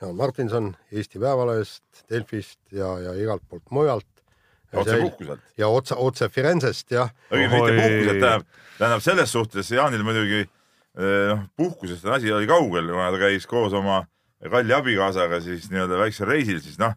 Jaan Martinson Eesti Päevalehest, Delfist ja, ja igalt poolt mujalt. otse puhkuselt. ja otse, otse Firenzest, jah. õigemini mitte puhkuselt, tähendab, tähendab selles suhtes Jaanil muidugi noh, puhkusest on asi oli kaugel, kuna ta käis koos oma kalli abikaasaga siis nii-öelda väiksel reisil, siis noh,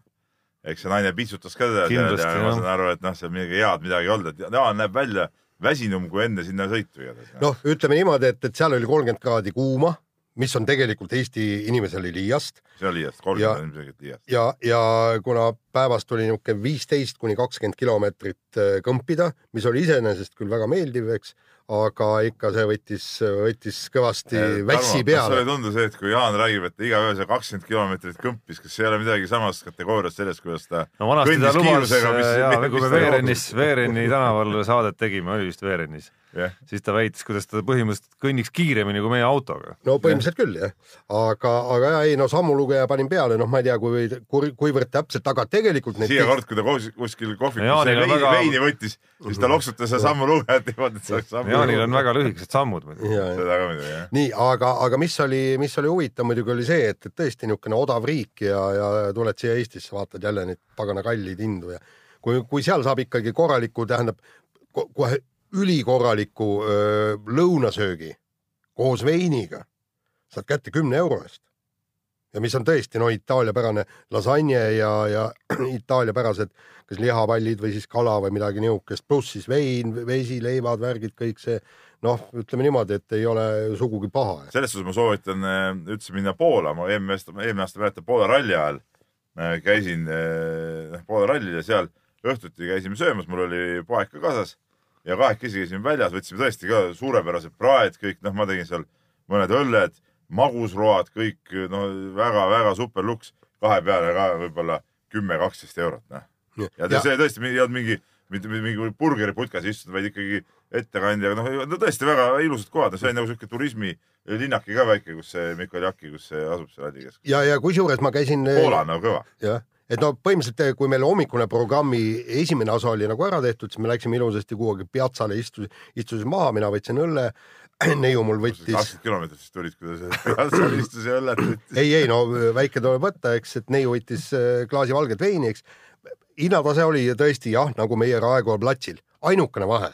eks see naine pitsutas ka teda ja ma saan aru, et noh, seal midagi head midagi ei olnud, et Jaan näeb välja väsinum kui enne sinna sõitu igatahes. noh, ütleme niimoodi, et, et seal oli kolmkümmend kraadi kuuma mis on tegelikult Eesti inimesele liiast. see on liiast, kolmkümmend on ilmselgelt liiast. ja, ja kuna päevast tuli niisugune viisteist kuni kakskümmend kilomeetrit äh, kõmpida, mis oli iseenesest küll väga meeldiv, eks, aga ikka see võttis, võttis kõvasti vässi peale. sulle ei tundu see, et kui Jaan räägib, et iga öö see kakskümmend kilomeetrit kõmpis, kas see ei ole midagi samast kategooriast sellest, kuidas ta no vanasti ta lubas, jaa, kui me Veerennis, Veereni tänaval saadet tegime, oli vist Veerenis yeah., siis ta väitis, kuidas ta põhimõtteliselt kõnniks kiiremini kui meie autoga. no põhimõtteliselt yeah. küll jah, aga, aga ja ei no sammulugeja panin peale, noh, ma ei tea, kui, kui, kuivõrd täpselt, aga tegelikult siia kord, kui ta kuskil kohvikus veini, väga... veini võttis, siis ta loksutas seda sammulugejat niimoodi, et saaks sammu Jaanil on väga lühikesed sammud muidugi. seda ka muidugi, jah. nii, aga, aga mis oli, mis oli huvitav muidugi oli see, et, et tõesti niisugune odav riik ja, ja tuled siia Eestisse, vaatad jälle neid pagana kalleid hindu ja kui, kui seal saab ikkagi korraliku, tähendab kohe ülikorraliku öö, lõunasöögi koos veiniga, saad kätte kümne euro eest. ja mis on tõesti no itaaliapärane lasanje ja, ja itaaliapärased kas lihapallid või siis kala või midagi niisugust, pluss siis vein, vesi, leivad, värgid, kõik see noh, ütleme niimoodi, et ei ole sugugi paha. selles suhtes ma soovitan äh, üldse minna Poola, ma eelmine aasta, eelmine aasta mäletan Poola ralli ajal äh, käisin äh, Poola rallil ja seal õhtuti käisime söömas, mul oli poeg ka kaasas ja kahekesi käisime väljas, võtsime tõesti ka suurepärased praed, kõik noh, ma tegin seal mõned õlled, magusroad, kõik no väga-väga super luks, kahe peale ka võib-olla kümme, kaksteist eurot, noh ja, ja see tõesti ei olnud mingi, mitte mingi burgeriputkas istunud, vaid ikkagi ettekandja, noh, no tõesti väga ilusad kohad, see on nagu siuke turismilinnake ka väike, kus see Mikoli Aki, kus see asub seal Aldi keskus. ja, ja kusjuures ma käisin. Poola on nagu kõva. jah, et no põhimõtteliselt, kui meil hommikune programmi esimene osa oli nagu ära tehtud, siis me läksime ilusasti kuhugi piatsale, istus, istusin maha, mina võtsin õlle neiu mul võttis. kakskümmend kilomeetrit siis tulid, kui ta seal istus ja õllet võttis. ei, ei no väike tuleb võtta, eks, et neiu võttis äh, klaasi valget veini, eks hinnatase oli tõesti jah, nagu meie Raekoja platsil, ainukene vahe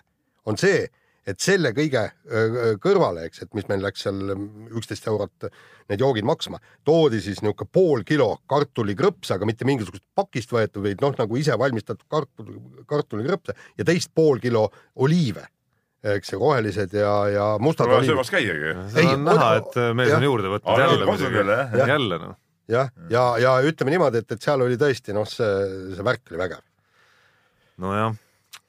on see, et selle kõige kõrvale, eks, et mis meil läks seal üksteist eurot need joogid maksma, toodi siis niisugune pool kilo kartulikrõpse, aga mitte mingisugust pakist võetud, vaid noh, nagu ise valmistatud kartul, kartulikrõpse ja teist pool kilo oliive eks ju, rohelised ja, ja mustad oliivid. söömas käiagi. seda on näha, et mees on juurde võtnud jälle. jälle noh jah, ja, ja ütleme niimoodi, et, et seal oli tõesti noh, see, see värk oli vägev. nojah,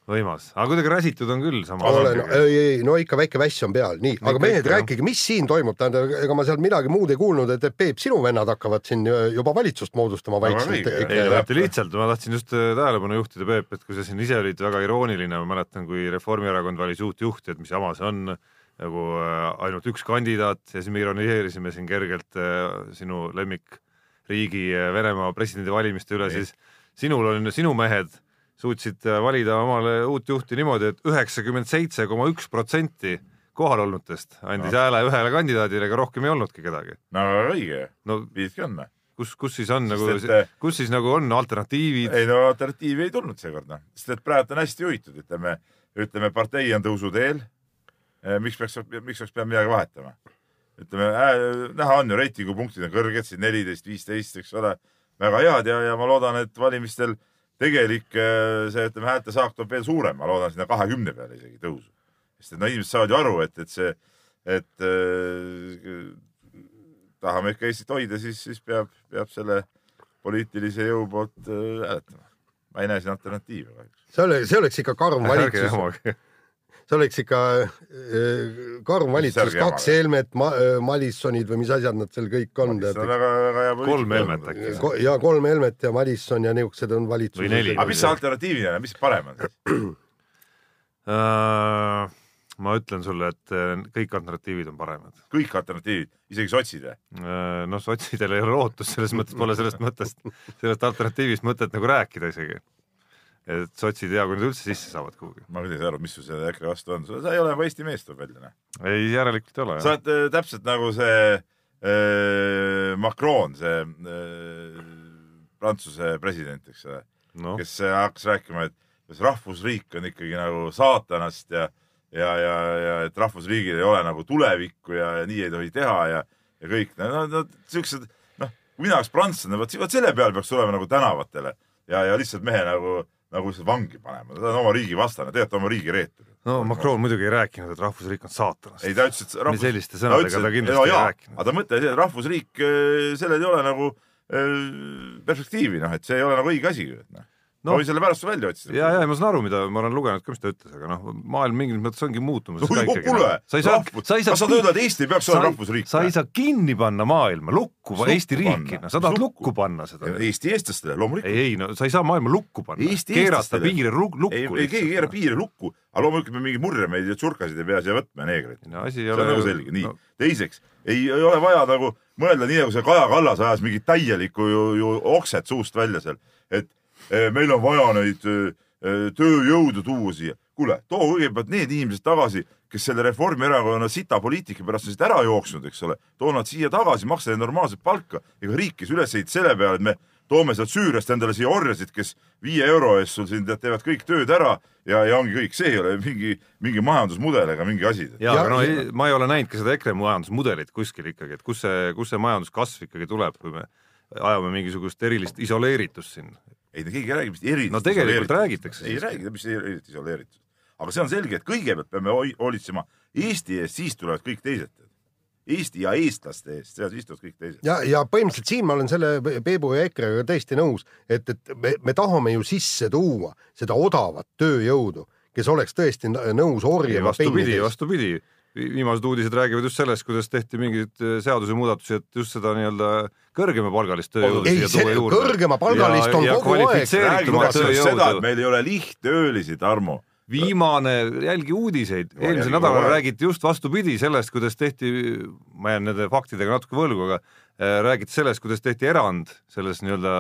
võimas, aga kuidagi räsitud on küll samas. No, ei, ei, no ikka väike väss on peal, nii, aga mehed, rääkige, mis siin toimub, tähendab, ega ma sealt midagi muud ei kuulnud, et Peep, sinu vennad hakkavad siin juba valitsust moodustama vaikselt. ei, läheb lihtsalt, ma tahtsin just äh, tähelepanu juhtida, Peep, et kui sa siin ise olid väga irooniline, ma mäletan, kui Reformierakond valis uut juhti, et mis jama see on nagu äh, ainult üks kandidaat ja siis me ironiseerisime siin kergelt äh, sinu lemmik riigi eh, Venemaa presidendivalimiste üle, siis sinul on, sinu mehed suutsid eh, valida omale uut juhti niimoodi et, et üheksakümmend seitse koma üks protsenti kohalolnutest andis no. hääle ühele kandidaadile, ega rohkem ei olnudki kedagi. no õige no,, viiski on. kus, kus siis on nagu, et... kus siis nagu on alternatiivid? ei no alternatiivi ei tulnud seekord noh, sest et praegu on hästi juhitud, ütleme, ütleme partei on tõusuteel. Eh, miks peaks, miks peaks peab midagi vahetama? ütleme äh,, näha on ju, reitingupunktid on kõrged, siin neliteist, viisteist, eks ole, väga head ja, ja ma loodan, et valimistel tegelik äh, see, ütleme, häälte saak tuleb veel suurem, ma loodan sinna kahekümne peale isegi tõusu. sest et no inimesed saavad ju aru, et, et see, et äh, tahame ikka Eestit hoida, siis, siis peab, peab selle poliitilise jõu poolt äh, hääletama. ma ei näe siin alternatiive kahjuks. see oleks, see oleks ikka karm valitsus see oleks ikka äh, karm valitsus, kaks helmet ma,, Madissonid või mis asjad nad seal kõik on. Kolm helmet äkki. Ko- ja kolm helmet ja Madisson ja niisugused on neli. aga mis see alternatiivina on, mis parem on siis? Äh, ma ütlen sulle, et äh, kõik alternatiivid on paremad. kõik alternatiivid, isegi sotsid või? Äh, noh, sotsidel ei ole lootust, selles mõttes pole sellest mõttest, sellest alternatiivist mõtet nagu rääkida isegi. Et sotsid hea, kui nad üldse sisse saavad kuhugi. ma küll ei saa aru, mis sul selle EKRE vastu on, sa ei ole nagu Eesti mees tuleb välja, noh. ei, järelikult ei ole sa oled äh, täpselt nagu see äh, Macron, see äh, Prantsuse president, eks ole, noh, kes äh, hakkas rääkima, et kas rahvusriik on ikkagi nagu saatanast ja ja, ja, ja et rahvusriigil ei ole nagu tulevikku ja, ja nii ei tohi teha ja, ja kõik, no, no, no siuksed, noh, mina oleks prantslane, vot selle peale peaks tulema nagu tänavatele. Ja, ja lihtsalt mehe nagu, nagu lihtsalt vangi panema, ta on oma riigi vastane, tegelikult oma riigi reetur. no Macron muidugi ei rääkinud, et rahvusriik on saatanast. ei, ta ütles, et Nii selliste sõnadega ta kindlasti ei rääkinud. aga ta see, et rahvusriik, sellel ei ole nagu äh, perspektiivi, noh, et see ei ole nagu õige asi. noh, No. ma võin selle pärast välja otsida. ja, ja ma saan aru, mida ma olen lugenud ka, mis ta ütles, aga noh, maailm mingis mõttes ongi muutumas. kuule, ei saa, rahvus, kas sa et Eesti peaks olema rahvusriik? sa ei saa kinni panna maailma, lukku, Eesti riiki, no sa tahad Lukku. panna seda. Eesti eestlastele, loomulikult. ei, ei no sa ei saa maailma lukku panna, keerata piire lukku ei, ei keegi ei keera. piire lukku, aga loomulikult me mingeid murremeid ja tsurkasid ei pea siia võtma, neegreid. no see on nagu selge, nii no.. teiseks, ei, ole vaja nagu mõelda nii, nagu see Kaja Kallas ajas mingit täielikku ju, ju okset suust välja seal, et meil on vaja neid eh, tööjõudu tuua siia. kuule, too kõigepealt need inimesed tagasi, kes selle Reformierakonna sita poliitika pärast on siit ära jooksnud, eks ole, too nad siia tagasi, maksa neile normaalset palka. ega riik, kes üles ehitas selle peale, et me toome sealt Süüriast endale siia orjasid, kes viie euro eest sul siin teevad kõik tööd ära ja, ja ongi kõik, see ei ole mingi, mingi majandusmudel ega mingi asi. ja, aga no ei, ma ei ole näinud ka seda EKRE majandusmudelit kuskil ikkagi, et kus see, kus see majanduskasv ikkagi tuleb, kui me ajame mingisugust erilist isoleeritust siin. ei, keegi ei räägi vist erilist No tegelikult räägitakse ei siiski. räägi, mis erilist isoleeritusest. aga see on selge, et kõigepealt peame hoolitsema Eesti eest, siis tulevad kõik teised. Eesti ja eestlaste eest, seal siis tulevad kõik teised. ja, ja põhimõtteliselt siin ma olen selle Peebu ja EKRE-ga täiesti nõus, et, et me, me tahame ju sisse tuua seda odavat tööjõudu, kes oleks tõesti nõus orjama vastupidi, vastupidi. viimased uudised räägivad just sellest, kuidas tehti mingeid äh, seadusemuudatusi, et just seda nii-öelda kõrgemapalgalist tööjõudu Ei, siia see tuua juurde. kõrgemapalgalist on kogu aeg. kvalifitseeritud räägitakse seda, et meil ei ole lihttöölisi, Tarmo. viimane, jälgi uudiseid, eelmisel nädalal aeg. räägiti just vastupidi sellest, kuidas tehti, ma jään nende faktidega natuke võlgu, aga äh, räägiti sellest, kuidas tehti erand selles nii-öelda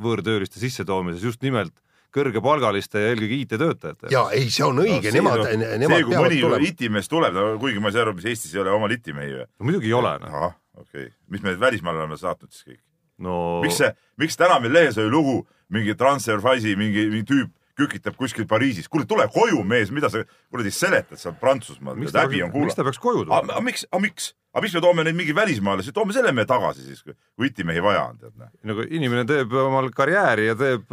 võõrtööliste sissetoomises just nimelt kõrgepalgaliste ja eelkõige IT-töötajate. ja ei, see on õige, nemad, see, nemad kui peavad mõni tulema. itimees tuleb, no kuigi ma ei saa aru, mis Eestis ei ole oma litimehi või? no muidugi ei ole, noh. Okei okay., mis me välismaale oleme saatnud siis kõik? no miks see, miks täna meil lehes oli lugu, mingi Transferwise'i mingi, mingi tüüp kükitab kuskil Pariisis, kuule tule koju, mees, mida sa kuradi seletad seal Prantsusmaal, häbi on peaks, miks ta kuulata. peaks koju aga tulema? miks, aga miks, aga miks me toome neid mingi välismaalasi, toome selle mehe tagasi siis, kui itimehi vaja on, tead noh. nagu inimene teeb omal karjääri ja teeb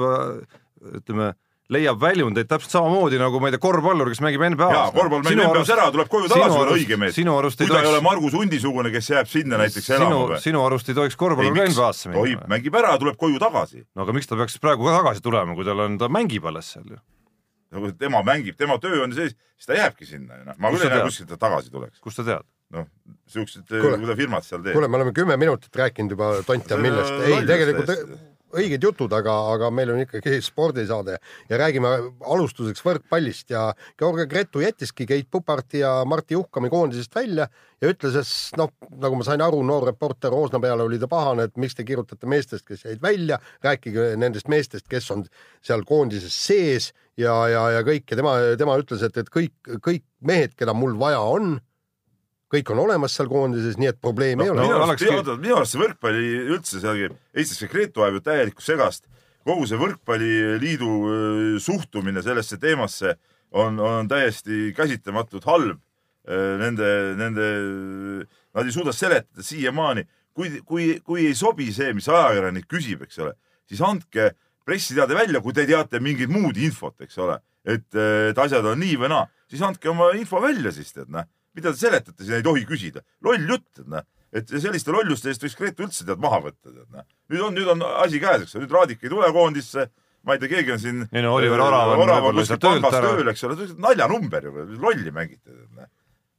ütleme, leiab väljundeid täpselt samamoodi nagu ma ei tea, korvpallur, kes mängib NBA-s. jaa, korvpall mängib NBA-s ära, tuleb koju tagasi, ole õige mees. sinu arust kui ei ta ei ole Margus Hundi-sugune, kes jääb sinna näiteks elama sinu, või? sinu arust ei tohiks korvpallur ka NBA-sse tohib, minna? mängib ära, tuleb koju tagasi. no aga miks ta peaks praegu ka tagasi tulema, kui tal on, ta mängib alles seal ju. nagu tema mängib, tema töö on sees, siis ta jääbki sinna ju noh. ma küll ei näe kuskilt, et ta tagasi tuleks. kust sa tead? noh, siuksed, Kuule. mida firmad seal teevad. kuule, me oleme kümme minutit rääkinud juba tont teab millest. on ei, tegelikult. Õiged jutud, aga, aga meil on ikkagi spordisaade. Ja räägime alustuseks võrkpallist. Ja Georgia Gretu jättiski Keit Puparti ja Martti Juhkami koondisest välja ja ütles, et noh, nagu ma sain aru, noor reporter Roosna peale oli ta pahane, et miks te kirjutate meestest, kes jäid välja, rääkige nendest meestest, kes on seal koondises sees ja, ja, ja kõik. Ja tema, tema ütles, et, et kõik, kõik mehed, keda mul vaja on, kõik on olemas seal koondises, nii et probleemi ei no, ole minu no arust olekski-, oota, minu arust see võrkpalli üldse seal, Eestis see Gretu ajab ju täielikku segast. kogu see võrkpalliliidu öö, suhtumine sellesse teemasse on, on täiesti käsitamatult halb. Nende, nende, nad ei suuda seletada siiamaani, kui, kui, kui ei sobi see, mis ajakirjanik küsib, eks ole, siis andke pressiteade välja, kui te teate mingit muud infot, eks ole, et, et asjad on nii või naa, siis andke oma info välja siis tead noh, mida te seletate, siin ei tohi küsida, loll jutt, noh et selliste lolluste eest võiks Gretu üldse tead maha võtta, tead noh. nüüd on, nüüd on asi käes, eks ole, nüüd Raadik ei tule koondisse. ma ei tea, keegi on siin. Ei no Oliver Orav on Orav on kuskil pangas tööl, eks ole, naljanumber ju, lolli mängite.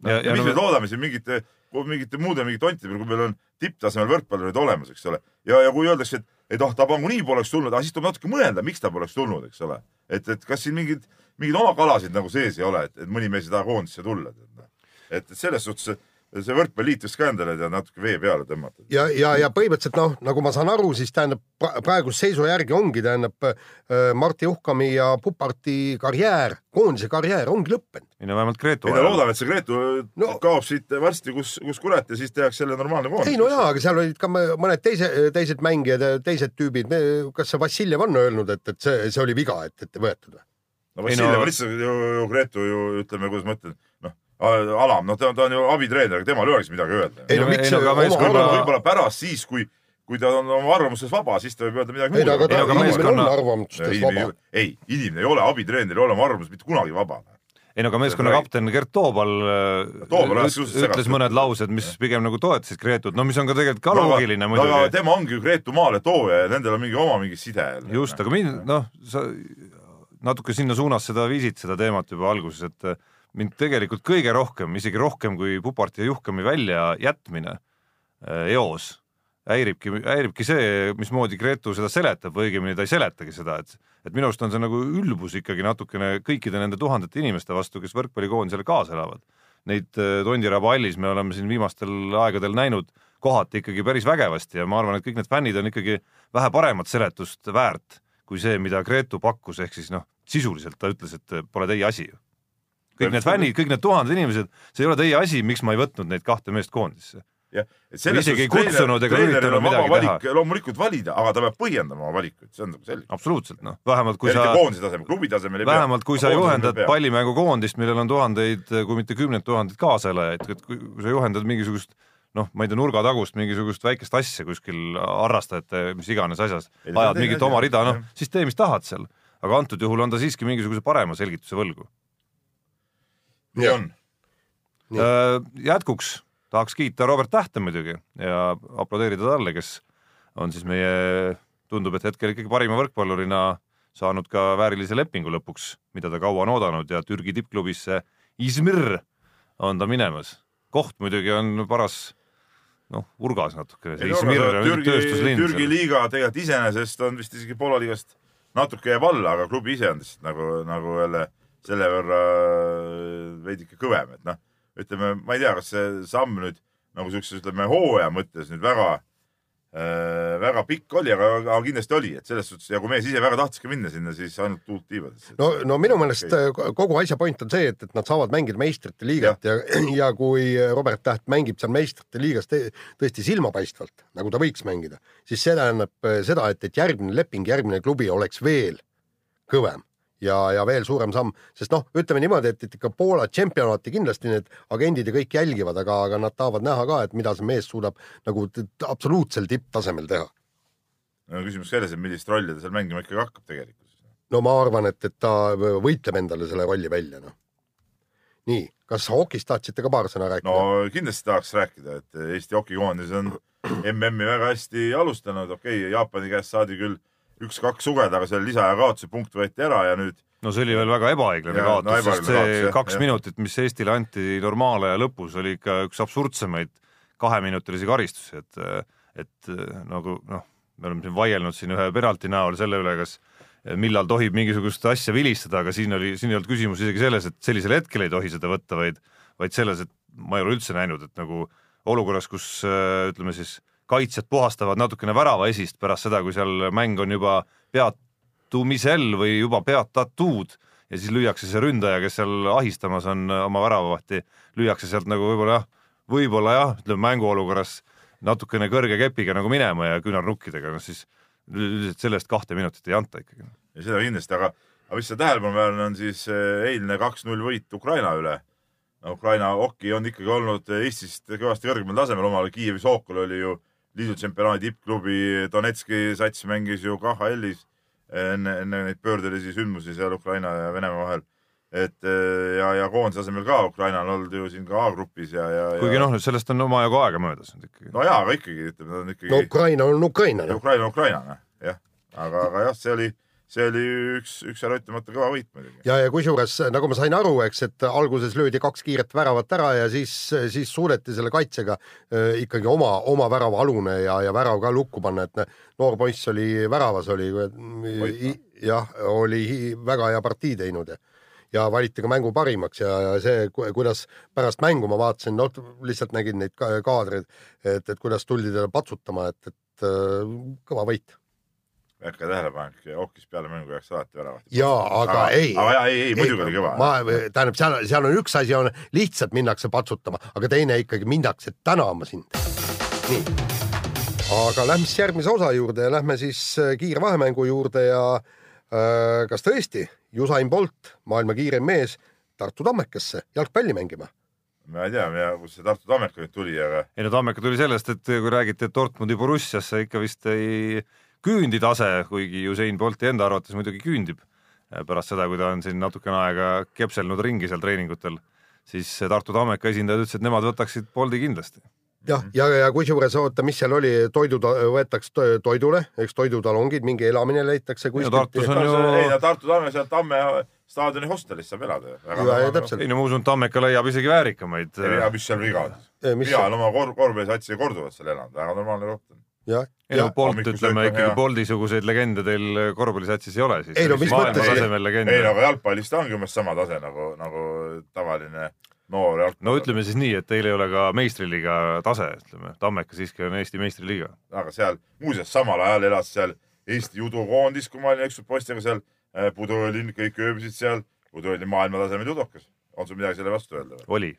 Ja- ja mis no- me loodame siin mingite, mingite muude mingite tontide peale, kui meil on tipptasemel võrkpallurid olemas, eks ole. ja, ja kui öeldakse, et, et oh, ta nagunii poleks tulnud, aga siis tuleb natuke mõelda, miks ta poleks tulnud, eks ole. et, et kas siin mingid, mingeid oma kalasid nagu sees ei ole, et, et mõni mees ei taha koondisse tulla. et, selles suhtes see võrkpalliliit võiks ka endale natuke vee peale tõmmata. ja, ja, ja põhimõtteliselt noh, nagu ma saan aru, siis tähendab pra- praeguse seisu järgi ongi, tähendab äh, Martti Uhkami ja Puparti karjäär, koondise karjäär ongi lõppenud. ei no vähemalt Gretu ei no loodame, et see Gretu No- kaob siit varsti, kus, kus kurat ja siis tehakse jälle normaalne koondis. ei no jaa, aga seal olid ka mõ- mõned teise, teised mängijad ja teised tüübid. kas see Vassiljev on öelnud, et, et see, see oli viga, et, et võetud või? no Vassiljev no- lihtsalt ju, ju Gretu ju ütleme, kuidas ma ütlen, noh, alam, noh, ta on, ta on ju abitreener, aga temal ei oleks midagi öelda. ei no miks aga meeskonna- võib-olla, pärast siis, kui, kui ta on oma arvamuses vaba, siis ta võib öelda midagi ei aga muud. ta Ei, aga inimene meeskonna- on arvamustes vaba. ei, inimene ei ole abitreener, ei ole oma arvamus mitte kunagi vaba. ei no aga meeskonna Räägi. kapten Gert Toobal äh, Toobal üt- ütles mõned laused, mis pigem nagu toetasid Gretut, no mis on ka tegelikult ka loogiline aga muidugi. tema ongi ju Gretu maale tooja ja nendel on mingi oma mingi side just, aga mind, noh, sa natuke sinna suunas seda viisid, seda teemat juba alguses, et äh, mind tegelikult kõige rohkem, isegi rohkem kui Puparti ja Juhkami väljajätmine äh, eos, häiribki, häiribki see, mismoodi Gretu seda seletab või õigemini ta ei seletagi seda, et et minu arust on see nagu ülbus ikkagi natukene kõikide nende tuhandete inimeste vastu, kes võrkpallikoondisele kaasa elavad. Neid äh, Tondiraba hallis me oleme siin viimastel aegadel näinud kohati ikkagi päris vägevasti ja ma arvan, et kõik need fännid on ikkagi vähe paremat seletust väärt kui see, mida Gretu pakkus, ehk siis noh, sisuliselt ta ütles, et pole teie asi ju. Kõik need fännid, kõik need tuhanded inimesed, see ei ole teie asi, miks ma ei võtnud neid kahte meest koondisse. jah, et selles isegi ei kutsunud ega üritanud midagi valik loomulikult valida, aga ta peab põhjendama oma valikuid, see on nagu selge. absoluutselt noh, vähemalt kui eriti sa koondise tasemel, klubi tasemel ei pea. vähemalt kui sa juhendad. pallimängukoondist, millel on tuhandeid, kui mitte kümneid tuhandeid kaaselajaid, et kui sa juhendad mingisugust noh, ma ei tea, nurgatagust mingisugust väikest asja kuskil harrastajate mis iganes asjas, ajad mingit oma rida, noh siis tee, mis tahad seal. aga antud juhul on ta siiski mingisuguse parema selgituse võlgu. Nii on. Äh, jätkuks tahaks kiita Robert Tähte muidugi ja aplodeerida talle, kes on siis meie, tundub, et hetkel ikkagi parima võrkpallurina saanud ka väärilise lepingu lõpuks, mida ta kaua on oodanud ja Türgi tippklubisse Izmir on ta minemas. koht muidugi on paras noh, urgas natuke. Türgi, Türgi liiga tegelikult iseenesest on vist isegi Poola liigast natuke jääb alla, aga klubi ise on lihtsalt nagu, nagu jälle selle võrra veidike kõvem, et noh, ütleme, ma ei tea, kas see samm nüüd nagu siukses, ütleme hooaja mõttes nüüd väga äh,, väga pikk oli, aga, aga kindlasti oli, et selles suhtes ja kui mees ise väga tahtiski minna sinna, siis ainult tuult tiibades. no, no minu meelest okay. kogu asja point on see, et, et nad saavad mängida meistrite liigat ja, ja, ja kui Robert Täht mängib seal meistrite liigas tõesti silmapaistvalt, nagu ta võiks mängida, siis see tähendab äh, seda, et, et järgmine leping, järgmine klubi oleks veel kõvem ja, ja veel suurem samm, sest noh, ütleme niimoodi, et, et ikka Poola tšempionaati kindlasti need agendid ja kõik jälgivad, aga, aga nad tahavad näha ka, et mida see mees suudab nagu absoluutsel tipptasemel teha. no küsimus selles, et millist rolli ta seal mängima ikkagi hakkab tegelikkuses. no ma arvan, et, et ta võitleb endale selle rolli välja, noh. nii, kas hokist tahtsite ka paar sõna rääkida no kindlasti tahaks rääkida, et Eesti hokikoondis on MM-i väga hästi alustanud, okei okay,, Jaapani käest saadi küll üks-kaks sugeda, aga seal lisaaja kaotuse punkt võeti ära ja nüüd no see oli veel väga ebaõiglane Jaa, no kaotus, sest see kaotus, jah, kaks jah. minutit, mis Eestile anti normaalaja lõpus, oli ikka üks absurdsemaid kaheminutilisi karistusi, et, et nagu noh, me oleme siin vaielnud siin ühe penalti näol selle üle, kas millal tohib mingisugust asja vilistada, aga siin oli, siin ei olnud küsimus isegi selles, et sellisel hetkel ei tohi seda võtta, vaid, vaid selles, et ma ei ole üldse näinud, et nagu olukorras, kus äh, ütleme siis kaitsjad puhastavad natukene värava esist pärast seda, kui seal mäng on juba peatumisel või juba peatatud ja siis lüüakse see ründaja, kes seal ahistamas on äh, oma väravavahti, lüüakse sealt nagu võib-olla jah, võib-olla jah, ütleme mänguolukorras natukene kõrge kepiga nagu minema ja küünarnukkidega, noh siis üldiselt sellest kahte minutit ei anta ikkagi. ja seda kindlasti, aga, aga mis see tähelepanuväärne on siis eh, eilne kaks-null võit Ukraina üle. Ukraina hoki on ikkagi olnud Eestist kõvasti kõrgemal tasemel, omal Kiievi Sokol oli ju liidu tsempionaadi tippklubi, Donetski sats mängis ju KHL-is enne, enne neid pöördelisi sündmusi seal Ukraina ja Venemaa vahel. et eh, ja, ja koondise asemel ka Ukraina on olnud ju siin ka A-grupis ja, ja, kuigi ja noh, sellest on omajagu aega möödas nüüd ikkagi. no jaa, aga ikkagi ütleme, ta on ikkagi no Ukraina on Ukraina. Ukraina on Ukraina, jah. aga, aga jah, see oli, see oli üks, üks ära ütlemata kõva võit muidugi. ja, ja kusjuures nagu ma sain aru, eks, et alguses löödi kaks kiiret väravat ära ja siis, siis suudeti selle kaitsega äh, ikkagi oma, oma värava alune ja, ja värav ka lukku panna, et ne- noor poiss oli väravas oli, jah, oli väga hea partii teinud ja ja valiti ka mängu parimaks ja, ja see, kuidas pärast mängu ma vaatasin, noh, lihtsalt nägin neid ka- kaadreid, et, et kuidas tuldi talle patsutama, et, et kõva võit. Väike tähelepanek, Okis peale mängu jääks alati väravat. jaa, aga ei. aga jaa, ei, ei muidugi oli kõva. ma, tähendab, seal, seal on üks asi on lihtsalt minnakse patsutama, aga teine ikkagi minnakse tänama sind. nii, aga lähme siis järgmise osa juurde ja lähme siis äh, kiirvahemängu juurde ja äh, kas tõesti Usain Bolt, maailma kiirem mees, Tartu Tammekesse jalgpalli mängima? ma ei tea, kust see Tartu Tammeka nüüd tuli, aga ei no Tammeka tuli sellest, et kui räägiti, et Dortmundi Borussiasse ikka vist ei küündi tase, kuigi Usain Bolti enda arvates muidugi küündib pärast seda, kui ta on siin natukene aega kepselnud ringi seal treeningutel, siis Tartu Tammeka esindajad ütlesid, et nemad võtaksid Bolti kindlasti. jah, ja, ja, ja kusjuures oota, mis seal oli, toidud võetakse to- toidule, eks toidutalongid, mingi elamine leitakse kuskilt. Tartus on ju- ei no Tartu Tamme seal Tamme staadioni hostelis saab elada ju. ei no ma usun, et Tammeka leiab isegi väärikamaid. ja mis seal viga on? mina olen oma kor-, korvpallisatsi korduvalt seal elanud, väga normaalne koht on. jah, ei no ja Bolt, ütleme ikkagi. Bolti-suguseid legende teil korvpallisatsis ei ole siis. Ei no mis mõttes- ei no aga jalgpallis ta ongi umbes sama tase nagu, nagu tavaline noor jalgpall. no ütleme siis nii, et teil ei ole ka meistriliiga tase, ütleme, Tammeka siiski on Eesti meistriliiga. aga seal muuseas samal ajal elas seal Eesti judokoondis, kui ma olin ükskord poistega seal, Pudu oli, kõik ööbisid seal, Pudu oli maailmatasemel judokas. on sul midagi selle vastu öelda või? oli,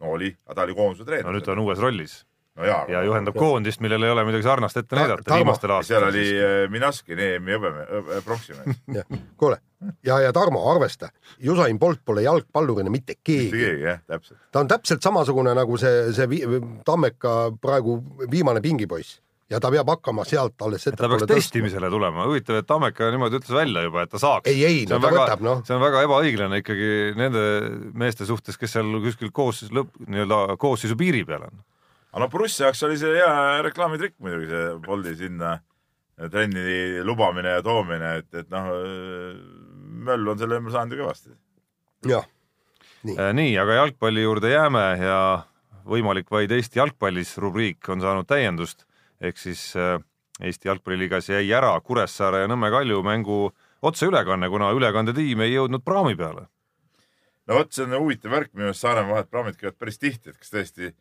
no oli, aga ta oli koondise no nüüd ta treener. on uues rollis no jaa, ja juhendab koondist, millel ei ole midagi sarnast ette Ta- näidata Tarmo, viimastel seal oli aastatel. äh, Minaskin EM-i hõbe, pronksimees. jah, kuule ja, ja Tarmo, arvesta, Usain Bolt pole jalgpallurina mitte mitte keegi, keegi jah, täpselt. ta on täpselt samasugune nagu see, see Tammeka praegu viimane pingipoiss ja ta peab hakkama sealt alles ta peaks. testimisele tulema, huvitav, et Tammeka niimoodi ütles välja juba, et ta saaks. ei, ei, no ta võtab noh, see on väga ebaõiglane ikkagi nende meeste suhtes, kes seal kuskil koos lõpp, nii-öelda koosseisu piiri peal on. Aga no Borussia jaoks oli see hea reklaamitrikk muidugi, see Boldi sinna trenni lubamine ja toomine, et, et noh, möll on selle ümber saanud ju kõvasti. jah, Äh, nii, aga jalgpalli juurde jääme ja võimalik vaid Eesti jalgpallis rubriik on saanud täiendust, ehk siis äh, Eesti jalgpalliliigas jäi ära Kuressaare ja Nõmme Kalju mängu otseülekanne, kuna ülekandetiim ei jõudnud praami peale. no vot, see on huvitav värk minu arust Saaremaa vahet praamid käivad päris tihti, et kas tõesti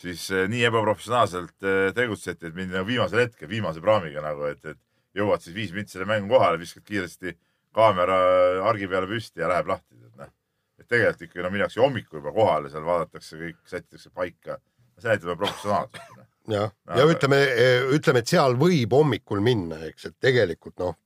siis eh, nii ebaprofessionaalselt eh, tegutseti, et mindi nagu viimasel hetkel viimase praamiga nagu, et, et jõuad siis viis minutit selle mängu kohale, viskad kiiresti kaamera argi peale püsti ja läheb lahti, et noh. et tegelikult ikkagi no minnakse hommikul juba kohale, seal vaadatakse kõik, sätitakse paika. see näitab juba professionaalsust. noh. jah, ja ütleme, ütleme, et seal võib hommikul minna, eks, et tegelikult noh,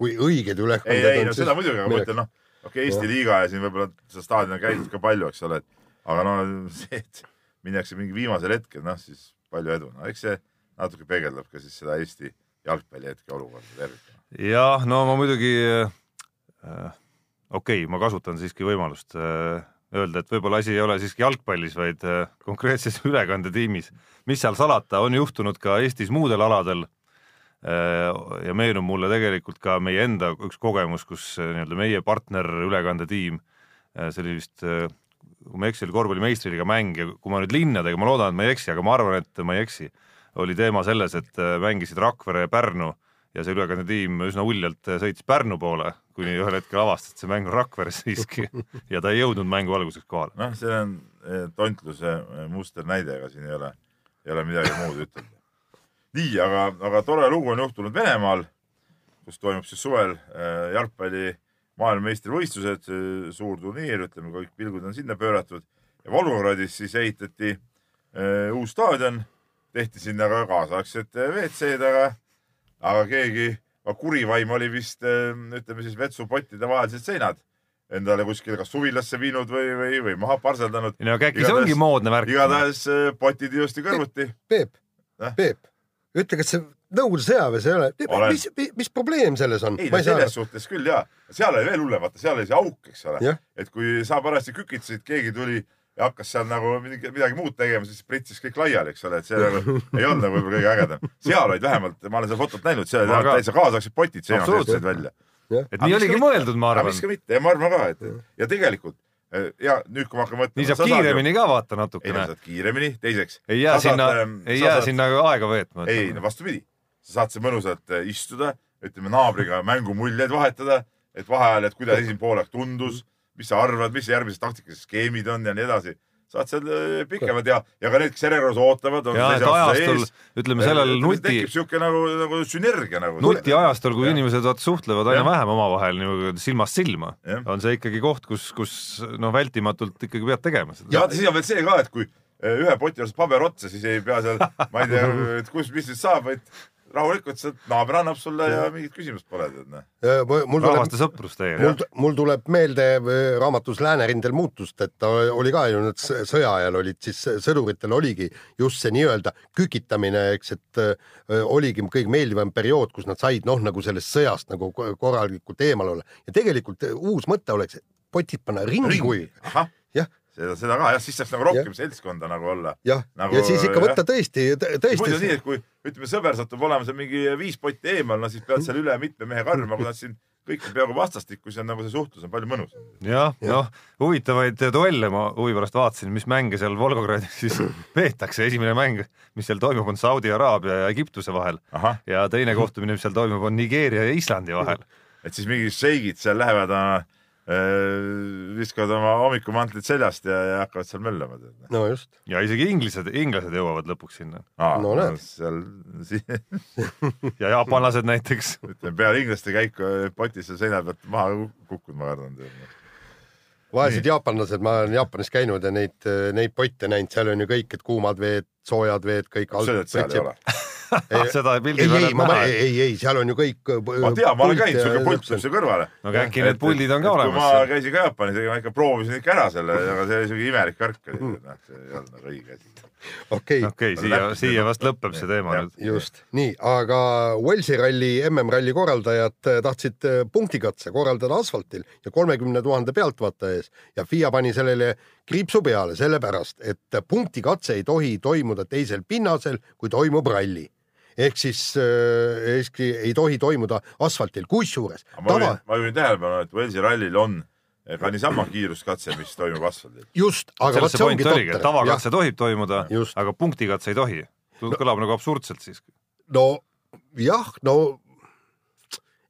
kui õiged ei, ülekanded ei no on, seda muidugi, aga ma ütlen noh, okei okay,, Eesti liiga ja siin võib-olla seda staadioni on käidud ka palju, eks ole, et aga no see, et minnakse mingi viimasel hetkel, noh siis palju edu, no eks see natuke peegeldab ka siis seda Eesti jalgpalli hetke olukorda tervikuna. jah, no ma muidugi äh,, okei okay,, ma kasutan siiski võimalust äh, öelda, et võib-olla asi ei ole siiski jalgpallis, vaid äh, konkreetses ülekandetiimis. mis seal salata, on juhtunud ka Eestis muudel aladel äh, ja meenub mulle tegelikult ka meie enda üks kogemus, kus äh, nii-öelda meie partner ülekandetiim äh,, see oli vist äh, kui ma ei eksi, oli korvpalli meistriliiga mäng ja kui ma nüüd linnadega, ma loodan, et ma ei eksi, aga ma arvan, et ma ei eksi, oli teema selles, et äh, mängisid Rakvere ja Pärnu ja see ülekandetiim üsna uljalt äh, sõitis Pärnu poole, kuni ühel hetkel avastas, et see mäng on Rakveres siiski ja ta ei jõudnud mängu alguseks kohale. noh, see on eh, tontluse musternäide, ega siin ei ole, ei ole midagi muud ütelda. nii, aga, aga tore lugu on juhtunud Venemaal, kus toimub siis suvel jalgpalli maailmameistrivõistlused, suur turniir, ütleme, kõik pilgud on sinna pööratud ja Volgogradis siis ehitati eh, uus staadion, tehti sinna ka kaasaegsed eh, WC-d, aga, aga keegi, kurivaim oli vist eh, ütleme siis vetsupottide vahelised seinad endale kuskile kas suvilasse viinud või, või, või maha parseldanud. no aga äkki see ongi moodne värk? igatahes eh, potid ilusti kõrvuti. Peep Äh?, Peep, ütle, kas see Nõukogude sõjaväes ei ole, mis, mis, mis probleem selles on? ei ei selles aru. suhtes küll ja, seal oli veel hullem, vaata seal oli see auk, eks ole et kui sa parajasti kükitasid, keegi tuli ja hakkas seal nagu midagi, midagi muud tegema, siis pritsis kõik laiali, eks ole, et see nagu ei olnud nagu võib-olla kõige ägedam. seal olid vähemalt, ma olen seda fotot näinud, seal olid täitsa kaasaegsed potid seinast Absoluutselt. välja. Et nii oligi mõeldud, ma arvan miks. ka mitte ja ma arvan ka, et ja tegelikult eh, ja nüüd, kui ma hakkan mõtlema. nii saab kiiremini ka vaata ei natukene. saad kiiremini, teiseks. ei jää sinna, ähm, ei jää sinna aega veetma. ei no vastupidi, sa saad seal mõnusalt eh, istuda, ütleme naabriga mängumuljeid vahetada, et vaheajal, et kuidas esimene poolek tundus, mis sa arvad, mis järgmised taktikalised skeemid on ja nii edasi. saad seal eh, pikemalt ja, ja ka need, kes järjekorras ootavad, on ja et ajastul ütleme sellel nuti tekib, siuke nagu, nagu sünergia nagu. nutiajastul, kui Jah. inimesed vaata suhtlevad aina Jah. vähem omavahel niimoodi silmast silma on see ikkagi koht, kus, kus noh, vältimatult ikkagi pead tegema seda. ja siis on veel see ka, et kui eh, ühe poti juures paber otsa, siis ei pea seal, ma ei tea, kus, mis nüüd saab, vaid rahulikult sealt naaber annab sulle ja mingit küsimust pole, tead mul tuleb rahvaste sõprus teiega mul, mul tuleb meelde äh, raamatus Läänerindel muutust, et ta oli ka ju need s- sõja ajal olid siis sõduritel oligi just see nii-öelda kükitamine, eks, et äh, oligi kõige meeldivam periood, kus nad said noh, nagu sellest sõjast nagu ko- korralikult eemal olla. Ja tegelikult äh, uus mõte oleks potid panna ringi kuiv, seda, seda ka jah, siis saaks nagu rohkem seltskonda nagu olla. jah. Nagu, ja siis ikka võtta tõesti, muidu on nii, tõesti et kui ütleme, sõber satub olema seal mingi viis potti eemal, no siis pead seal üle mitme mehe karjuma, kui nad siin kõik on peaaegu vastastikku, siis on nagu see suhtlus on palju mõnusam. jah, noh, huvitavaid duelle ma huvi pärast vaatasin, mis mänge seal Volgogradis siis peetakse, esimene mäng, mis seal toimub, on Saudi Araabia ja Egiptuse vahel. Ahah, ja teine kohtumine, mis seal toimub, on Nigeeria ja Islandi vahel. et siis mingid šeigid seal lähevad äh,, viskavad oma hommikumantlid seljast ja, ja hakkavad seal möllama. no just, ja isegi inglased, inglased jõuavad lõpuks sinna No näed. seal, ja jaapanlased näiteks. ütleme peale inglaste käiku potis seal seina pealt maha kukkunud, ma kardan. vaesed jaapanlased, ma olen Jaapanis käinud ja neid, neid potte näinud, seal on ju kõik, et kuumad veed, soojad veed, kõik. sööd, et seal ei ole. seda pildi ei, ei, näha ei, ei, ei, seal on ju kõik. ma tean, ma olen käinud, siuke pult tuleb siia kõrvale. no aga äkki need puldid on ka kui ma olemas. käisin ka Jaapanis, ega ma ikka proovisin ikka ära selle, aga see oli siuke imelik värk oli, noh, see ei olnud nagu õige asi. okei, okei, siia, siia vast lõpeb see teema Jah. nüüd. just nii, aga Walesi ralli, MM-ralli korraldajad eh, tahtsid punktikatse korraldada asfaltil ja kolmekümne tuhande pealtvaataja ees ja FIA pani sellele kriipsu peale sellepärast, et punktikatse ei tohi toimuda teisel pinnasel, kui toimub ralli ehk siis äh, ehkki ei tohi toimuda asfaltil, kusjuures ma tava juhin, tähelepanu, et Walesi rallil on ka niisama kiiruskatse, mis toimub asfaldil. just, aga vot see ongi totter. tavakatse tohib toimuda, aga punktikatse ei tohi. kõlab nagu absurdselt siiski. no jah, no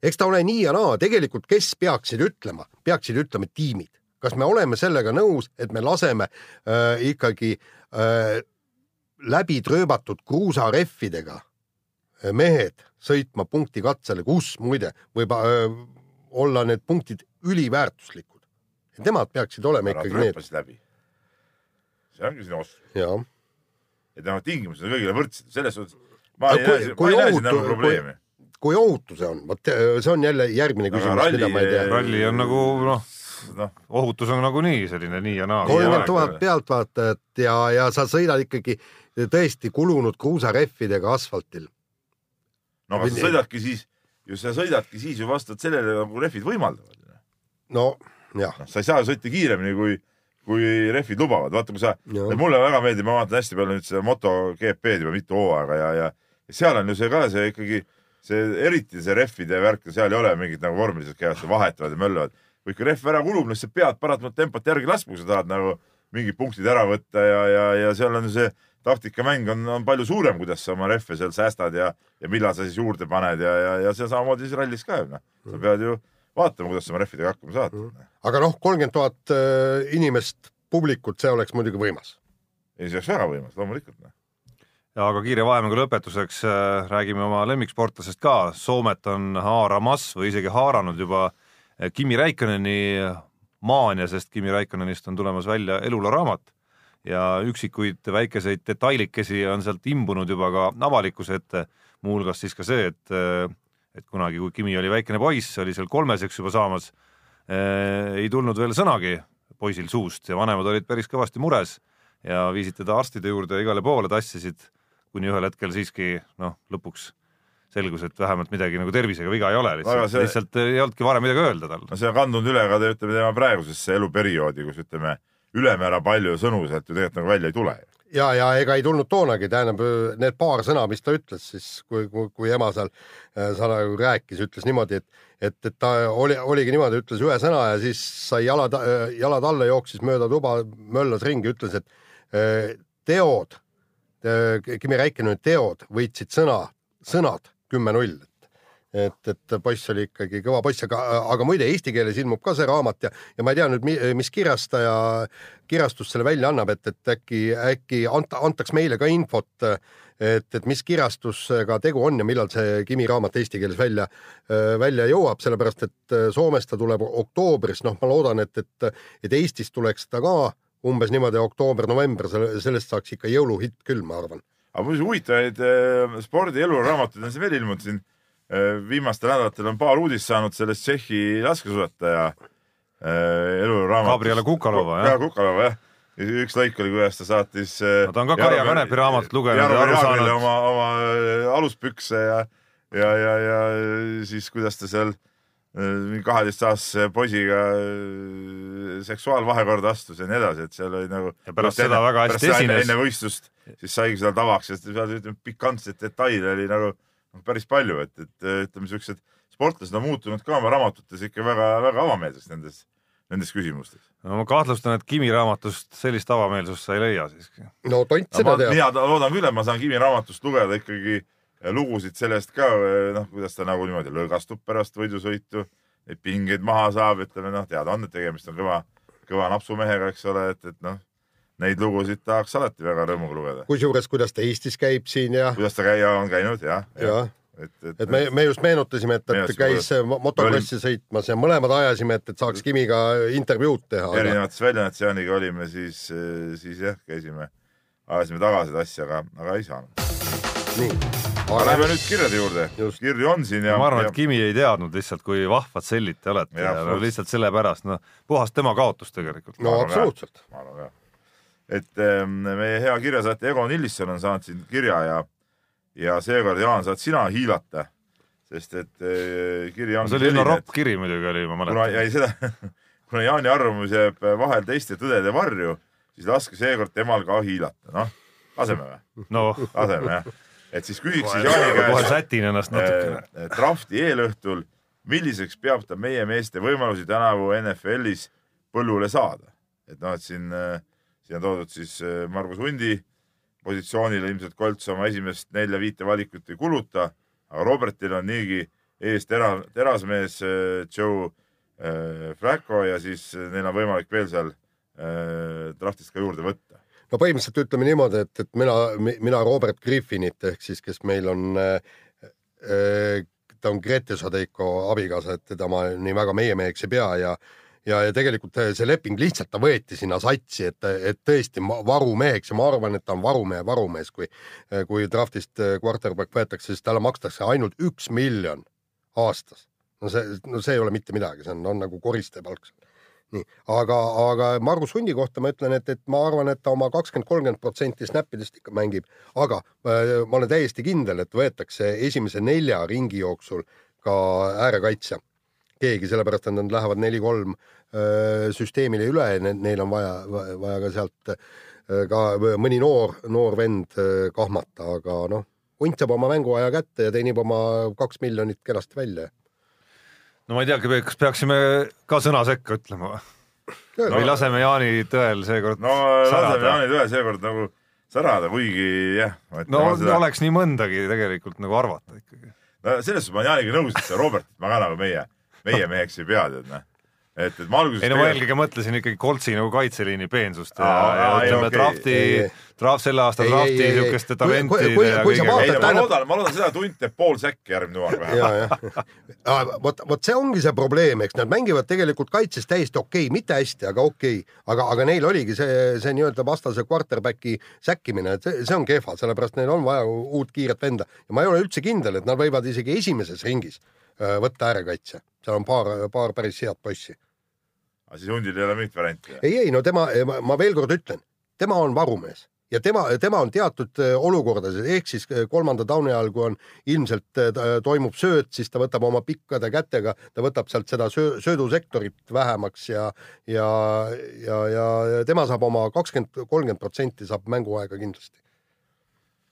eks ta ole nii ja naa, tegelikult kes peaksid ütlema, peaksid ütlema tiimid, kas me oleme sellega nõus, et me laseme äh, ikkagi äh, läbi trööbatud kruusarehvidega mehed sõitma punktikatsele, kus muide võib äh, olla need punktid üliväärtuslikud. Nemad peaksid olema ära ikkagi need, läbi. see ongi sinu oskus. jaa. et noh, tingimused on kõigile võrdsed, selles suhtes ma ei kui- näe, ma kui ei näe siin nagu probleemi. kui ohutu see on, vot see on jälle järgmine küsimus, mida ma ei tea. ralli on nagu noh, noh, ohutus on nagunii selline nii ja naa. kolmkümmend tuhat pealtvaatajat ja, ja sa sõidad ikkagi tõesti kulunud kruusarehvidega asfaltil. No aga sa sõidadki siis, ju sa sõidadki siis ju vastavalt sellele, nagu rehvid võimaldavad. no jah, noh, sa ei saa sõita kiiremini, kui, kui rehvid lubavad, vaata, kui sa, mulle väga meeldib, ma vaatan hästi palju nüüd seda MotoGP-d juba mitu hooaega ja, ja ja seal on ju see ka see ikkagi see eriti see rehvide värk, seal ei ole mingit nagu vormiliselt käivad vahetavad ja möllavad. kui ikka rehv ära kulub, no siis sa pead paratamatult tempot järgi laskma, kui sa tahad nagu mingid punktid ära võtta ja, ja, ja seal on ju see taktikamäng on, on palju suurem, kuidas sa oma rehve seal säästad ja, ja millal sa siis juurde paned ja, ja, ja see samamoodi siis rallis ka ju noh, sa pead ju vaatama, kuidas sa oma rehvidega hakkama saad. aga noh, kolmkümmend tuhat äh, inimest publikut, see oleks muidugi võimas. ei, see oleks väga võimas, loomulikult noh. ja aga kiire vahemängu lõpetuseks äh, räägime oma lemmiksportlasest ka, Soomet on haaramas või isegi haaranud juba äh, Kimi Räikköneni maania, sest Kimi Räikkönenist on tulemas välja eluloraamat ja üksikuid väikeseid detailikesi on sealt imbunud juba ka avalikkuse ette, muuhulgas siis ka see, et äh, et kunagi, kui Kimi oli väikene poiss, oli seal kolmeseks juba saamas äh,, ei tulnud veel sõnagi poisil suust ja vanemad olid päris kõvasti mures ja viisid teda arstide juurde igale poole tassisid, kuni ühel hetkel siiski noh, lõpuks selgus, et vähemalt midagi nagu tervisega viga ei ole, lihtsalt see..., lihtsalt ei olnudki varem midagi öelda tal. no see on kandunud üle ka ütleme tema praegusesse eluperioodi, kus ütleme ülemäära palju sõnu sealt ju tegelikult nagu välja ei tule. ja, ja ega ei tulnud toonagi, tähendab need paar sõna, mis ta ütles siis, kui, kui, kui ema seal äh, sa nagu rääkis, ütles niimoodi, et, et, et ta oli, oligi niimoodi, ütles ühe sõna ja siis sai jalad, jalad alla, jooksis mööda tuba, möllas ringi, ütles, et äh, teod, Kimi Räikkönen teod võitsid sõna, sõnad kümme-null et, et poiss oli ikkagi kõva poiss, aga, aga muide eesti keeles ilmub ka see raamat ja, ja ma ei tea nüüd, mis kirjastaja, kirjastus selle välja annab, et, et äkki, äkki anta, antaks meile ka infot, et, et mis kirjastusega tegu on ja millal see Kimi raamat eesti keeles välja, välja jõuab, sellepärast et Soomes ta tuleb oktoobris, noh, ma loodan, et, et, et Eestis tuleks ta ka umbes niimoodi oktoober-november, sellest saaks ikka jõuluhitt küll, ma arvan. aga muuseas huvitavaid äh, spordi eluraamatuid on siin veel ilmunud siin viimastel nädalatel on paar uudist saanud sellest Tšehhi laskesuusataja äh, eluraamatust. Gabriela Kukalova, jah. Kukalova jah. üks lõik oli, kuidas ta saatis äh, No ta on ka Karja Kanepi raamatut lugenud ja aru saanud. oma, oma äh, aluspükse ja, ja, ja, ja siis kuidas ta seal äh, mingi kaheteistaastase poisiga äh, seksuaalvahekorda astus ja nii edasi, et seal oli nagu. Ja pärast seda väga hästi esines. enne võistlust, siis saigi seda tavaks ja seal pikantseid detaile oli nagu noh, päris palju, et, et ütleme, siuksed sportlased on muutunud ka oma raamatutes ikka väga-väga avameelseks nendes, nendes küsimustes. no ma kahtlustan, et Kimi raamatust sellist avameelsust sa ei leia siiski. no tont seda teab. mina loodan küll, et ma saan Kimi raamatust lugeda ikkagi lugusid sellest ka, noh, kuidas ta nagu niimoodi lõõgastub pärast võidusõitu, neid pingeid maha saab, ütleme noh, teada on, et tegemist on kõva, kõva napsumehega, eks ole, et, et noh, neid lugusid tahaks alati väga rõõmuga lugeda. kusjuures, kuidas ta Eestis käib siin ja, kuidas ta käia on käinud, jah. ja et, et me, me just meenutasime, et, et käis mo- motokrossi sõitmas ja mõlemad ajasime, et, et saaks Kimiga intervjuud teha. erinevates väljaannetes Jaaniga olime, siis, siis jah, käisime, ajasime taga seda asja, aga, aga ei saanud. nii, aga lähme nüüd kirjade juurde kirju on siin ja. ma arvan, et Kimi ei teadnud lihtsalt, kui vahvad sellid te olete Jah, ja, ja no lihtsalt sellepärast, noh, puhas tema kaotus tegelikult. no absoluutselt. ma arvan ka. Et ähm, meie hea kirjasaatja Egon Illisson on saanud siin kirja ja, ja seekord Jaan saad sina hiilata, sest et äh, kiri on see oli üsna ropp kiri muidugi oli, ma mäletan. jäi seda, kuna Jaani arvamus jääb vahel teiste tõdede varju, siis laske seekord temal ka hiilata, noh, laseme või? noh, laseme jah. et siis küsiks siis Jaani kohe käest sätin ennast natukene. äh, drafti eelõhtul, milliseks peab ta meie meeste võimalusi tänavu NFL-is põllule saada? et noh, et siin, siin on toodud siis äh, Margus Hundi positsioonile ilmselt Kolts oma esimest nelja-viite valikut ei kuluta, aga Robertil on niigi ees tera-, terasmees äh, Joe äh, Flacco ja siis neil on võimalik veel seal äh, draftist ka juurde võtta. no põhimõtteliselt ütleme niimoodi, et, et mina, mina Robert Griffinit ehk siis, kes meil on äh, ta on Grete Sadeiko abikaasa, et teda ma nii väga meie meheks ei pea ja ja, ja tegelikult see leping lihtsalt ta võeti sinna satsi, et, et tõesti varumeheks ja ma arvan, et ta on varumehe varumees, kui kui draftist quarterback võetakse, siis talle makstakse ainult üks miljon aastas. no see, no see ei ole mitte midagi, see on, on nagu koristepalk nii, aga, aga Margus Hundi kohta ma ütlen, et, et ma arvan, et ta oma kakskümmend, kolmkümmend protsenti snappidest ikka mängib, aga ma olen täiesti kindel, et võetakse esimese nelja ringi jooksul ka äärekaitsja keegi, sellepärast et nad lähevad neli-kolm äh, süsteemile üle neil on vaja, vaja ka sealt ka mõni noor, noor vend kahmata, aga noh, hunt saab oma mänguaja kätte ja teenib oma kaks miljonit kenasti välja. no ma ei teagi, kas peaksime ka sõna sekka ütlema või? või laseme Jaani tõel seekord no laseme särada? Jaani tõe seekord nagu särada, kuigi jah. no seda... oleks nii mõndagi tegelikult nagu arvata ikkagi. no selles suhtes ma olen Jaaniga nõus, et see Robertit ma ka nagu meie, meie meheks ei pea tead noh. et, et ma alguses ei no ma eelkõige mõtlesin ikkagi Koltsi nagu kaitseliini peensust ja, Aa, ja ütleme okei. drafti draft selle aasta drafti Kui- talentide ma loodan, ma loodan seda, et hunt teeb pool säkki järgmine hooaeg ja, vähemalt. vot, vot see ongi see probleem, eks nad mängivad tegelikult kaitses täiesti okei okay,, mitte hästi, aga okei okay., aga, aga neil oligi see, see nii-öelda vastase quarterback'i säkkimine, et see, see on kehva, sellepärast neil on vaja uut kiiret venda ja ma ei ole üldse kindel, et nad võivad isegi esimeses ringis võtta äärekaitse, seal on paar, paar päris head poissi. aga siis hundil ei ole mingit varianti. ei, ei no tema, ma veel kord ütlen, tema on varumees ja tema, tema on teatud äh, olukordades ehk siis äh, kolmanda tauni ajal, kui on ilmselt äh, toimub sööt, siis ta võtab oma pikkade kätega, ta võtab sealt seda söö, söödusektorit vähemaks ja, ja, ja, ja tema saab oma kakskümmend, kolmkümmend protsenti saab mänguaega kindlasti.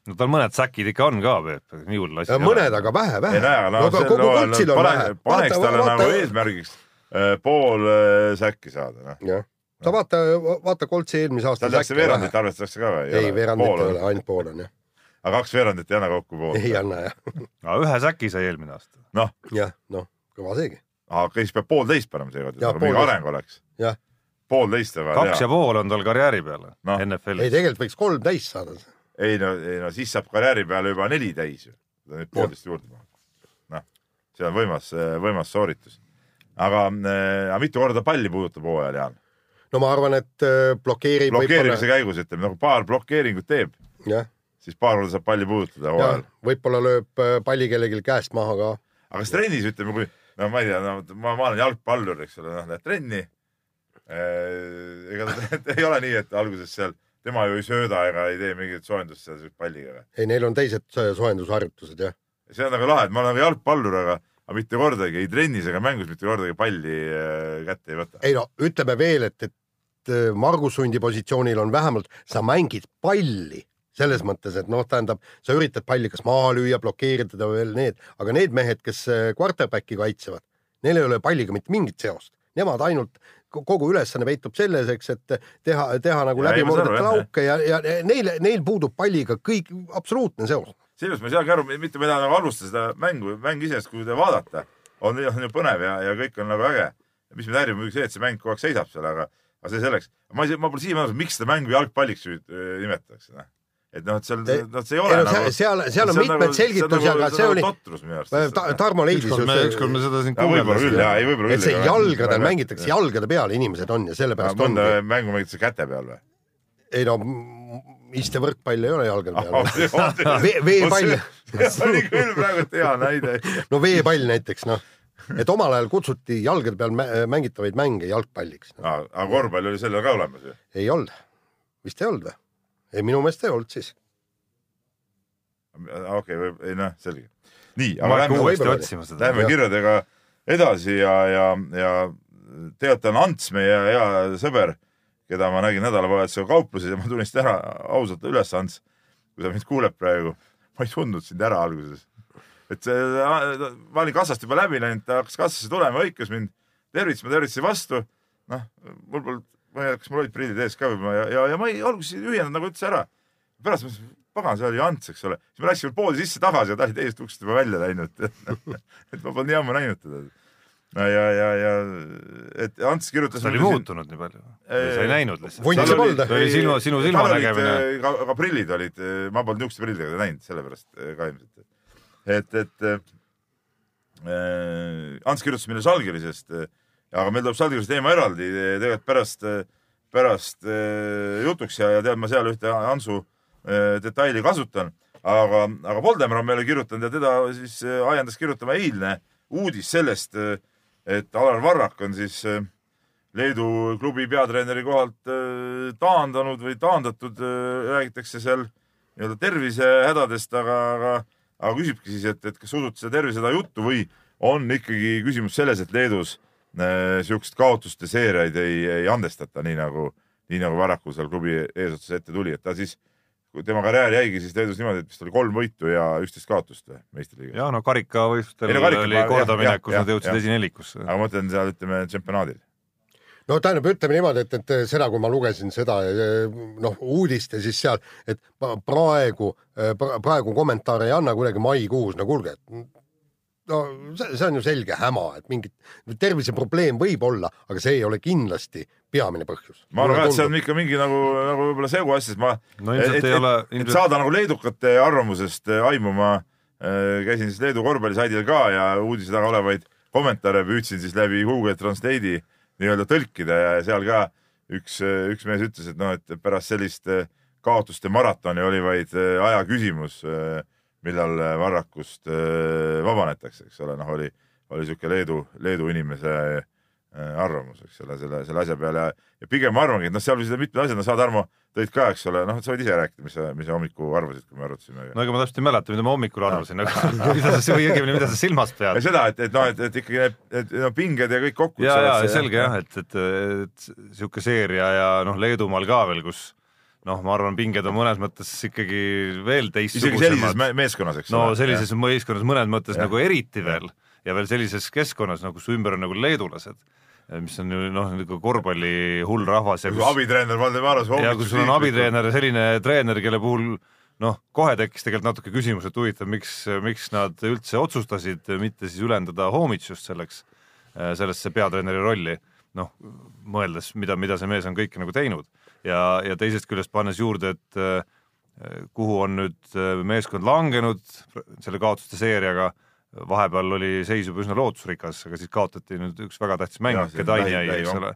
No tal mõned säkid ikka on ka, Peep, nii hull asi. mõned, aga vähe, vähe. ei näe, aga noh, kogu koltsil on vähe. paneks talle nagu eesmärgiks äh, pool äh, säkki saada, noh. jah, sa vaata, vaata koltsi eelmise aasta tal tehakse veerandit, arvestatakse ka või? ei, veerandit ei ole, ainult pool on jah, aga kaks veerandit ei anna kokku pool. ei anna jah, ühe säki sai eelmine aasta. noh, jah, noh, kõva seegi. aga siis peab poolteist panema seekord, et mingi areng oleks. jah, poolteist on vaja kaks ja teha. pool on tal karjääri peale ei NFL-is. tegelikult võiks kolm täis saada. Ei no, ei no siis saab karjääri peale juba neli täis ju. nüüd poolteist juurde panna. noh, see on võimas, võimas sooritus. aga, aga mitu korda palli puudutab hooajal, Jaan? no ma arvan, et äh, blokeerib. blokeerimise käigus ütleme, nagu paar blokeeringut teeb, siis paar korda saab palli puudutada hooajal., võib-olla lööb äh, palli kellelgi käest maha ka. aga kas trennis ütleme, kui no ma ei tea, no ma, ma olen jalgpallur, eks ole, noh lähed trenni. ega ta ei ole nii, et alguses seal tema ju ei sööda ega ei tee mingit soojendust seal palliga ei, neil on teised so- soojendusharjutused jah. see on nagu lahe, et ma olen nagu jalgpallur, aga, aga mitte kordagi ei trennis ega mängus mitte kordagi palli äh, kätte ei võta. ei no ütleme veel, et, et äh, Margus Sundi positsioonil on vähemalt, sa mängid palli selles mõttes, et noh, tähendab, sa üritad palli kas maha lüüa, blokeerida teda veel need, aga need mehed, kes äh, quarterback'i kaitsevad, neil ei ole palliga mitte mingit seost, nemad ainult kogu ülesanne peitub selles, eks, et teha, teha nagu läbimurdet lauke ja, ja neil, neil puudub palliga kõik absoluutne seos. seepärast ma ei saagi aru, mitte ma ei taha nagu halvustada seda mängu, mäng iseenesest, kui te vaadata, on, on ju põnev ja, ja kõik on nagu äge. mis mind häirib muidugi see, et see mäng kogu aeg seisab seal, aga, aga see selleks. ma ei, ma pole siiamaani aru, miks seda mängu jalgpalliks äh, nimetatakse, noh. Et noh, et seal, noh, see ei ole ei no nagu. seal, seal on mitmed selgitusi, aga see oli, totrus minu arust Ta,. Tarmo leidis me, ükskord me seda siin võib-olla et see jalgadel mängitakse, jalgade peal inimesed on ja sellepärast ongi. mängu mängitakse käte peal või? ei no istevõrkpall ei ole jalgade peal. Vee- veepall. see oli küll praegu hea näide. no veepall näiteks noh, et omal ajal kutsuti jalgade peal mä- mängitavaid mänge jalgpalliks no.. aga korvpall oli sellel ka olemas ju. ei olnud, vist ei olnud või? ei, minu meelest ei olnud siis. okei, võib, ei noh, selge. nii, aga lähme, uuesti võib-olla oli. otsima seda. lähme kirjadega edasi ja, ja, ja tegelikult on Ants, meie hea sõber, keda ma nägin nädalavahetusel kaupluses ja ma tunnistan ära ausalt üles, Ants, kui sa mind kuuled praegu, ma ei tundnud sind ära alguses. et see, ma olin kassast juba läbi läinud, ta hakkas kassasse tulema, hõikas mind, tervitas, ma tervitasin vastu. noh, mul polnud, ma ei tea, kas mul olid prillid ees ka võib-olla ja, ja, ja ma ei, alguses ei ühinenud nagu üldse ära. pärast mõtlesin, pagan, see oli Ants, eks ole. siis me läksime poodi sisse tagasi ja ta oli teisest uksest juba välja läinud. et ma polnud nii ammu näinud teda. no ja, ja, ja et Ants kirjutas. ta oli muutunud nii palju? sa ei näinud lihtsalt? Vuntsib Tal oli- sinu, sinu silmanägemine. ka, ka prillid olid, ma polnud niisuguste prillidega näinud, sellepärast eh, ka ilmselt. et, et äh, Ants kirjutas meile Žalgirisest, aga meil tuleb Žalgirise teema eraldi eh, tegelikult pärast, pärast äh, jutuks ja, ja tead, ma seal ühte äh, detaili kasutan, aga, aga Voldemar on meile kirjutanud ja teda siis ajendas kirjutama eilne uudis sellest, et Alar Varrak on siis Leedu klubi peatreeneri kohalt taandanud või taandatud, räägitakse seal nii-öelda tervisehädadest, aga, aga, aga küsibki siis, et, et kas usute seda tervisehäda juttu või on ikkagi küsimus selles, et Leedus äh, siukest kaotuste seeriaid ei, ei andestata, nii nagu, nii nagu Varrakul seal klubi eesotsas ette tuli, et ta siis, kui tema karjäär jäigi siis Leedus niimoodi, et vist oli kolm võitu ja üksteist kaotust või meistriliigas. ja no karikavõistlustel no karika- oli kordaminek, kus nad jõudsid esinelikusse. aga ma mõtlen seal ütleme tšempionaadil. no tähendab, ütleme niimoodi, et, et seda, kui ma lugesin seda noh, uudist ja siis seal, et praegu, praegu kommentaare ei anna kuidagi maikuus, no kuulge, et no see, see on ju selge häma, et mingit terviseprobleem võib olla, aga see ei ole kindlasti peamine põhjus. ma arvan ka, et see on ikka mingi nagu, nagu võib-olla segu asja, sest ma no et, ei ole, et ilmselt saada nagu leedukate arvamusest äh, aimu, ma äh, käisin siis Leedu korvpallisaidil ka ja uudise taga olevaid kommentaare püüdsin siis läbi Google Translate'i nii-öelda tõlkida ja seal ka üks, üks mees ütles, et noh, et pärast sellist äh, kaotuste maratoni oli vaid äh, aja küsimus, millal äh, Varrakust äh, vabanetakse, eks ole, noh, oli, oli sihuke Leedu, Leedu inimese äh, arvamus, eks ole, selle, selle asja peale ja, pigem ma arvangi, et noh, seal olid mitmed asjad, no sa, Tarmo, tõid ka, eks ole, noh, sa võid ise rääkida, mis sa, mis sa hommikul arvasid, kui me arutasime. no ega ma täpselt ei mäleta, mida ma hommikul arvasin, aga mida sa, või õigemini, mida sa silmas pead. seda, et, et noh, et, et ikkagi need, need no, pinged ja kõik kokku. ja, ja selge jah, et, et, et sihuke seeria ja noh, Leedumaal ka veel, kus noh, ma arvan, pinged on mõnes mõttes ikkagi veel isegi sellises teistsugusemad. me- meeskonnas, eks no ole. sellises meeskonnas mõnes mõttes Jah. nagu eriti veel ja veel sellises keskkonnas nagu su ümber on nagu leedulased, mis on ju noh, nagu korvpalli hull rahvas ja kui abitreener Valdemaros. ja kui sul on abitreener ja selline treener, kelle puhul noh, kohe tekkis tegelikult natuke küsimus, et huvitav, miks, miks nad üldse otsustasid mitte siis ülendada Homitsust selleks, sellesse peatreeneri rolli, noh, mõeldes, mida, mida see mees on kõike nagu teinud ja, ja teisest küljest pannes juurde, et eh, kuhu on nüüd eh, meeskond langenud selle kaotuste seeriaga, vahepeal oli seis juba üsna lootusrikas, aga siis kaotati nüüd üks väga tähtis mäng, Kedani jäi, eks ole,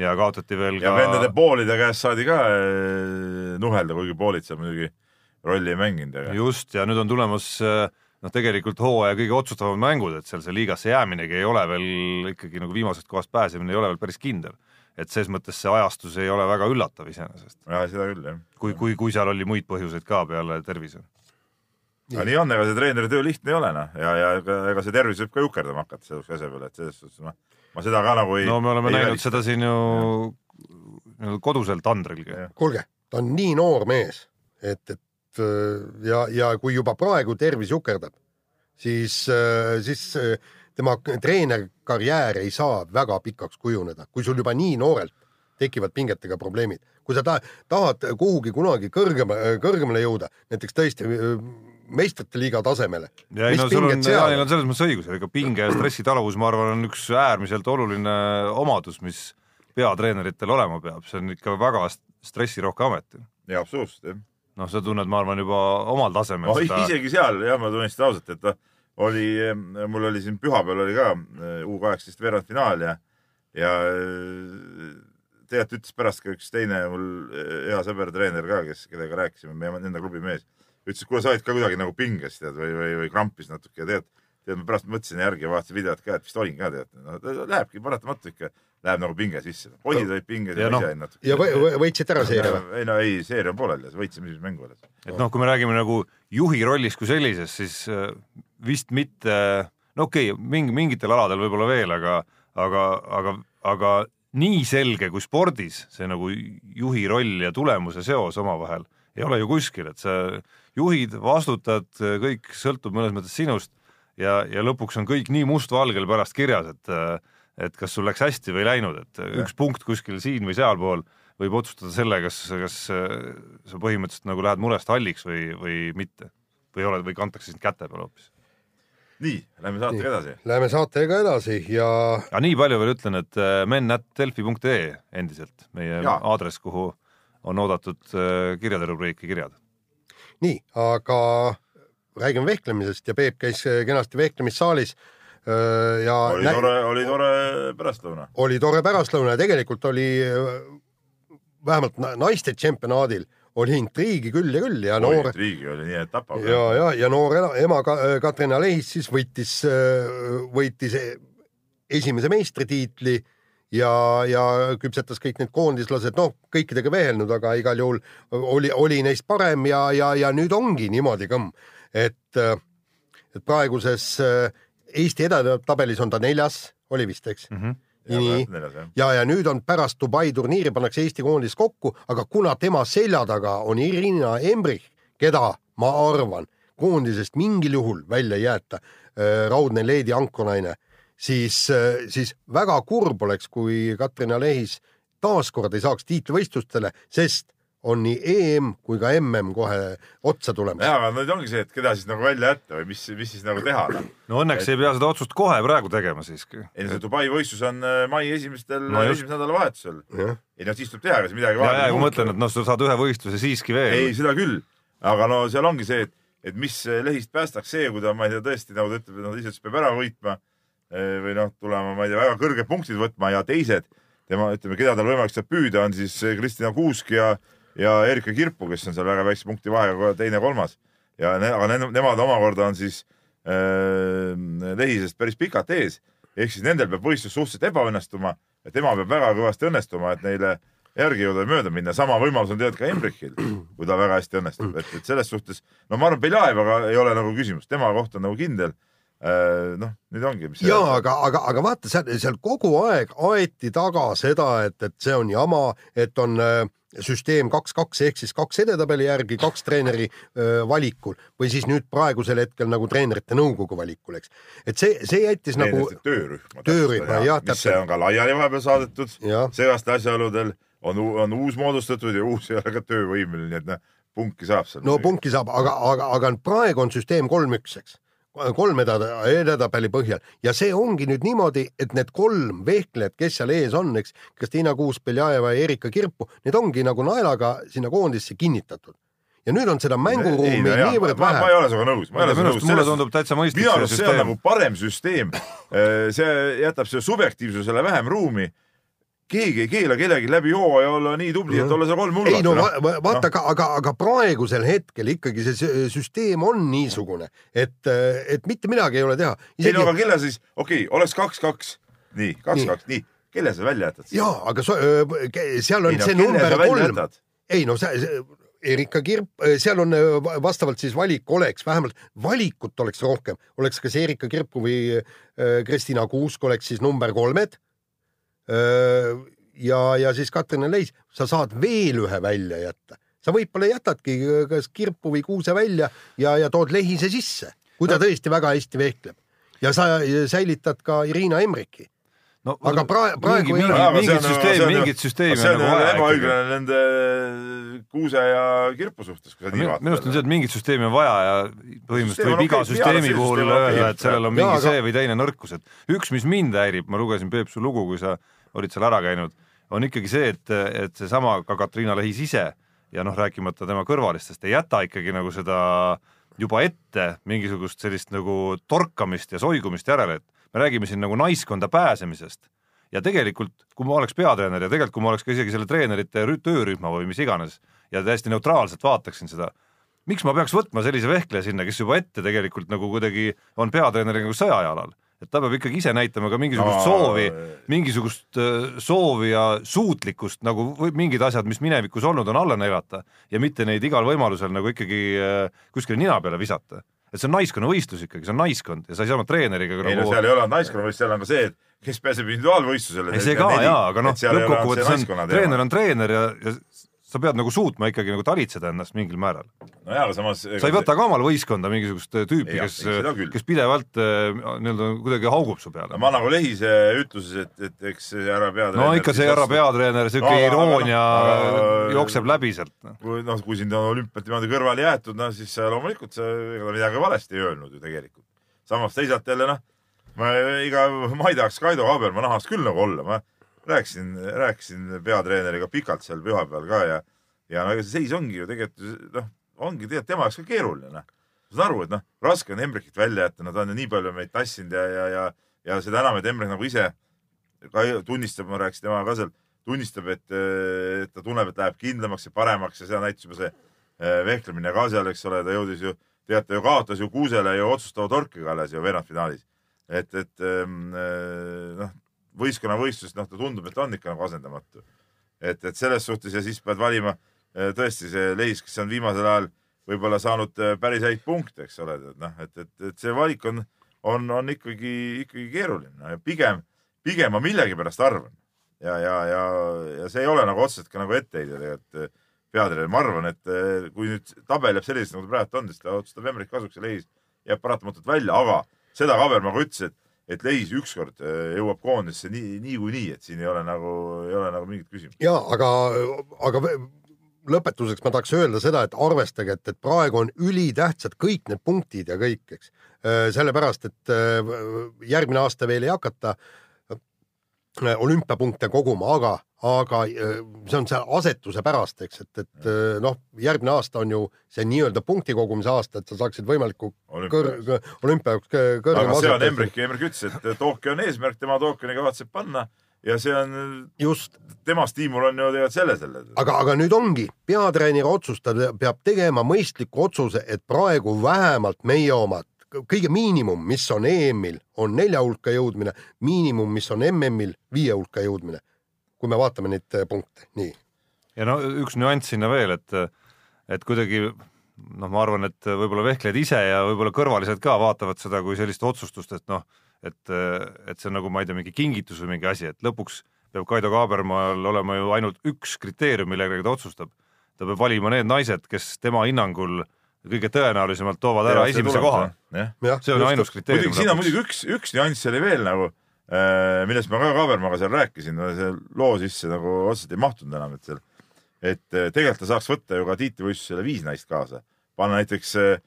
ja kaotati veel ja ka vendade poolide käest saadi ka eh, nuhelda, kuigi poolid seal muidugi rolli ei mänginud, aga just, ja nüüd on tulemas äh, noh, tegelikult hooaja kõige otsustavamad mängud, et seal see liigasse jääminegi ei ole veel ikkagi nagu viimasest kohast pääsemine ei ole veel päris kindel. Et ses mõttes see ajastus ei ole väga üllatav iseenesest, jah, seda küll jah. kui, kui, kui seal oli muid põhjuseid ka peale tervise. aga nii on, ega see treeneri töö lihtne ei ole noh ja, ja ega, ega see tervis võib ka jukerdama hakata sellise asja peale, et selles suhtes noh, ma seda ka nagu ei no me oleme näinud välista. seda siin ju nii-öelda koduselt tandrilgi. Kuulge, ta on nii noor mees, et, et äh, ja, ja kui juba praegu tervis jukerdab, siis, siis äh, tema treenerkarjäär ei saa väga pikaks kujuneda, kui sul juba nii noorelt tekivad pingetega probleemid. kui sa ta, tahad kuhugi kunagi kõrgema, kõrgemale jõuda, näiteks tõesti äh, meistrite liiga tasemele. ja ei no sul on, Jaanil on selles mõttes õigus, ega pinge ja stressitaluvus, ma arvan, on üks äärmiselt oluline omadus, mis peatreeneritel olema peab, see on ikka väga stressirohke amet. jaa, absoluutselt jah noh, sa tunned, ma arvan, juba omal tasemel no,. seda isegi seal jah, ma tunnistan ausalt, et noh, oli, mul oli siin pühapäeval oli ka U kaheksateist veerandfinaal ja, ja tegelikult ütles pärast ka üks teine mul hea sõber, treener ka, kes, kellega rääkisime, meie enda klubi mees, ütles, et kuule, sa olid ka kuidagi nagu pinges tead või, või, või krampis natuke ja tead, tead, ma pärast mõtlesin järgi ja vaatasin videot ka, et vist olin ka tead. No,, lähebki paratamatu ikka, läheb nagu pinge sisse. poisid olid pinges ja, Ja noh, ise natuke. ja võ- võ- võitsite ära seeria või? ei no ei, seeria on pooleli, võitsime esimese mängu alles. et noh, kui me räägime nagu juhi rollist kui sellisest, siis äh, vist mitte, no okei okay,, mingi, mingitel aladel võib-olla veel, aga, aga, aga, aga nii selge kui spordis see nagu juhi roll ja tulemuse seos omavahel ei ole ju kuskil, et sa juhid, vastutad, kõik sõltub mõnes mõttes sinust ja, ja lõpuks on kõik nii mustvalgel pärast kirjas, et et kas sul läks hästi või ei läinud, et üks punkt kuskil siin või sealpool võib otsustada selle, kas, kas äh, sa põhimõtteliselt nagu lähed murest halliks või, või mitte või oled, või kantakse sind käte peale hoopis. nii, lähme saatega edasi. Läheme saatega edasi ja aga nii palju veel ütlen, et äh, men.delfi.ee endiselt meie Jaa. aadress, kuhu on oodatud äh, kirjade rubriiki kirjad. nii, aga räägime vehklemisest ja Peep käis kenasti vehklemissaalis ja oli nä- tore, oli tore pärastlõuna. oli tore pärastlõuna ja tegelikult oli äh, vähemalt na- naiste tšempionaadil oli intriigi küll ja küll ja noor riigi oli nii, et tapab. ja, ja, ja noor ema Ka- Katrin Alehis siis võitis, võitis e- esimese meistritiitli ja, ja küpsetas kõik need koondislased, noh, kõikidega vehelnud, aga igal juhul oli, oli neist parem ja, ja, ja nüüd ongi niimoodi kõmm, et, et praeguses äh, Eesti edetabelis on ta neljas, oli vist, eks mm? -hmm. nii, ja, ja nüüd on pärast Dubai turniiri pannakse Eesti koondis kokku, aga kuna tema selja taga on Irina Embrich, keda ma arvan, koondisest mingil juhul välja ei jäeta, raudne leedi ankrinaine, siis, siis väga kurb oleks, kui Katrin Alehis taaskord ei saaks tiitlivõistlustele, sest on nii EM kui ka MM kohe otsa tulemas. ja, aga nüüd ongi see, et keda siis nagu välja jätta või mis, mis siis nagu teha. no õnneks ei pea seda otsust kohe praegu tegema siiski. ei no see Dubai võistlus on äh, mai esimestel No no,, just. esimesel nädalavahetusel. ei no siis tuleb teha, siis midagi ja, ja kui ma mõtlen, et noh, sa saad ühe võistluse siiski veel ei, seda küll, aga no seal ongi see, et, et mis lehist päästaks see, kui ta, ma ei tea, tõesti nagu ta ütleb, et noh, lihtsalt peab ära võitma eh, või noh, tulema, ma ei tea, väga kõrged punktid võtma ja teised tema, ütleme, keda tal võimalik sealt püüda, on siis Kristina Kuusk ja, ja Erika Kirpu, kes on seal väga väikse punkti vahega teine-kolmas ja ne,, aga ne, nemad omakorda on siis äh, lehisest päris pikalt ees ehk siis nendel peab võistlus suhteliselt ebaõnnestuma ja tema peab väga kõvasti õnnestuma, et neile järgi jõuda ja mööda minna. sama võimalus on tegelikult ka Embrichil, kui ta väga hästi õnnestub, et, et selles suhtes, no ma arvan, Beljaevaga ei ole nagu küsimust, tema koht on nagu kindel. noh, nüüd ongi. ja aga, aga, aga vaata seal, seal kogu aeg aeti taga seda, et, et see on jama, et on äh, süsteem kaks, kaks ehk siis kaks edetabeli järgi, kaks treeneri öö, valikul või siis nüüd praegusel hetkel nagu treenerite nõukogu valikul, eks. et see, see jättis nagu töörühma. Töörühma, jah, mis see täpselt. on ka laiali vahepeal saadetud jah, segastel asjaoludel on, on uus moodustatud ja uus ei ole ka töövõimeline, nii et noh, punki saab seal. no punki saab, aga, aga, aga praegu on süsteem kolm-üks, eks kolm ededa- edetabeli põhjal ja see ongi nüüd niimoodi, et need kolm vehklejat, kes seal ees on, eks, Kristiina Kuus, Beljajeva ja Erika Kirpu, need ongi nagu naelaga sinna koondisse kinnitatud. ja nüüd on seda mänguruumi niivõrd ma, ma vähe ei. ole sinuga nõus, ma ei ole sinuga arust mulle nõus. tundub täitsa mõistlik minu see arust see on süsteem nagu. parem süsteem. see jätab selle subjektiivsusele vähem ruumi. Keegi ei keela kellelgi läbi hooaja olla nii tubli, et olla seal kolm ei no hulgat. va- va- vaata, aga, aga, aga praegusel hetkel ikkagi see sü- süsteem on niisugune, et, et mitte midagi ei ole teha. ei no aga kelle siis, okei okay,, oleks kaks-kaks, nii, kaks-kaks, nii, kelle sa välja jätad? ja, aga so, seal on ei no see number kolm. ei no see, see Erika Kirp, seal on vastavalt siis valik oleks vähemalt valikut oleks rohkem, oleks kas Erika Kirpu või Kristina Kuusk oleks siis number kolmed. ja, ja siis Katrin Leis, sa saad veel ühe välja jätta, sa võib-olla jätadki kas Kirpu või Kuuse välja ja, ja tood Lehise sisse, kui ta tõesti väga hästi vehkleb. Ja sa säilitad ka Irina Emriki. no aga pra- praegu mingi, mingi, mingit süsteemi, mingit süsteemi see on nagu vaja ebaõiglane nende Kuuse ja Kirpu suhtes, kui sa nii vaatad. minu arust on see, et mingit süsteemi on vaja ja põhimõtteliselt võib iga süsteemi puhul öelda, et sellel on mingi aga- see või teine nõrkus, et üks, mis mind häirib, ma lugesin Peep su lugu, kui sa olid seal ära käinud, on ikkagi see, et, et seesama ka Katriina Lehis ise ja noh, rääkimata tema kõrvalistest, ei jäta ikkagi nagu seda juba ette mingisugust sellist nagu torkamist ja soigumist järele, et me räägime siin nagu naiskonda pääsemisest. Ja tegelikult, kui ma oleks peatreener ja tegelikult, kui ma oleks ka isegi selle treenerite rü- töörühma või mis iganes ja täiesti neutraalselt vaataksin seda, miks ma peaks võtma sellise vehkleja sinna, kes juba ette tegelikult nagu kuidagi on peatreeneri nagu sõjajalal, et ta peab ikkagi ise näitama ka mingisugust No, soovi, mingisugust soovi ja suutlikkust nagu mingid asjad, mis minevikus olnud on, alla neelata ja mitte neid igal võimalusel nagu ikkagi kuskile nina peale visata. et see on naiskonnavõistlus ikkagi, see on naiskond ja sa ei saa oma treeneriga ei no nagu seal ei ole naiskonnavõistlus, seal on ka see, et kes pääseb individuaalvõistlusele. ei see ka jaa, aga noh, lõppkokkuvõttes on treener on treener ja, ja sa pead nagu suutma ikkagi nagu talitseda ennast mingil määral. no jaa, aga samas. sa ei võta ka omale võistkonda mingisugust äh, tüüpi, kes küll., kes pidevalt äh, nii-öelda kuidagi haugub su peale. ma nagu Lehise ütluses, et, et eks see härra peatreener. no ikka see härra peatreener, siuke No, aga- iroonia aga- aga- jookseb läbi sealt. kui noh, kui sind on olümpiat niimoodi kõrvale jäetud, no siis loomulikult sa ega ta midagi valesti ei öelnud ju tegelikult. samas teisalt jälle noh, ma iga, ma ei tahaks Kaido Kaaberma nahas küll nagu olla, ma rääkisin, rääkisin peatreeneriga pikalt seal pühapäeval ka ja ja no ega see seis ongi ju tegelikult noh, ongi tegelikult tema jaoks ka keeruline noh. ma saan aru, et noh, raske on Embrikit välja jätta, no ta on ju nii palju meid tassinud ja, ja, ja ja seda enam, et Embrik nagu ise ka tunnistab, ma rääkisin temaga ka seal, tunnistab, et, ta tunneb, et läheb kindlamaks ja paremaks ja seda näitas juba see eh, vehklemine ka seal, eks ole, ta jõudis ju, teate ju kaotas ju Kuusele ju otsustava torkiga alles ju veerandfinaalis. et, et ehm, eh, noh, võistkonnavõistlus, noh, ta tundub, et ta on ikka nagu asendamatu. et, et selles suhtes ja siis pead valima eh, tõesti see Leis, kes on viimasel ajal võib-olla saanud eh, päris häid punkte, eks ole, et noh, et, et, et see valik on, on, on ikkagi, ikkagi keeruline. Pigem, pigem ma millegipärast arvan. Ja, ja, ja, ja see ei ole nagu otseselt ka nagu etteheide tegelikult eh, peatreener, ma arvan, et kui nüüd tabel jääb selliseks, nagu ta praegu on, siis ta otsustab Emmerich kasuks ja Leis jääb paratamatult välja, aga seda Kabermaa ütles, et, et Leis ükskord eh, jõuab koondisse nii, niikuinii, et siin ei ole nagu, ei ole nagu mingit küsimust. ja aga, aga lõpetuseks ma tahaks öelda seda, et arvestage, et, et praegu on ülitähtsad kõik need punktid ja kõik, eks. sellepärast, et äh, järgmine aasta veel ei hakata äh, olümpiapunkte koguma, aga, aga äh, see on see asetuse pärast, eks, et, et äh, noh, järgmine aasta on ju see nii-öelda punkti kogumise aasta, et sa saaksid võimaliku kõr-, olümpia jaoks kõ- kõrgema aga see on Emmerich, Emmerich ütles, et Tokyo on eesmärk, tema Tokyoni kavatseb panna ja see on, just. tema stiimul on ju tegelikult selles jälle. aga, aga nüüd ongi, peatreener otsustab, peab tegema mõistliku otsuse, et praegu vähemalt meie omad kõige miinimum, mis on EM-il, on nelja hulka jõudmine, miinimum, mis on MM-il, viie hulka jõudmine. kui me vaatame neid äh, punkte, nii. ja no üks nüanss sinna veel, et et kuidagi noh, ma arvan, et võib-olla vehklejad ise ja võib-olla kõrvalised ka vaatavad seda kui sellist otsustust, et noh, et, et see on nagu ma ei tea, mingi kingitus või mingi asi, et lõpuks peab Kaido Kaabermaal olema ju ainult üks kriteerium, millega ta otsustab. ta peab valima need naised, kes tema hinnangul kõige tõenäolisemalt toovad ära esimese koha. see on ainus kriteerium. muidugi siin on muidugi üks, üks nüanss oli veel nagu, millest ma ka Kaabermaga seal rääkisin, see loo sisse nagu otseselt ei mahtunud enam, et seal, et eh, tegelikult ta saaks võtta ju ka tiitlivõistlusele viis naist kaasa, panna näiteks eh,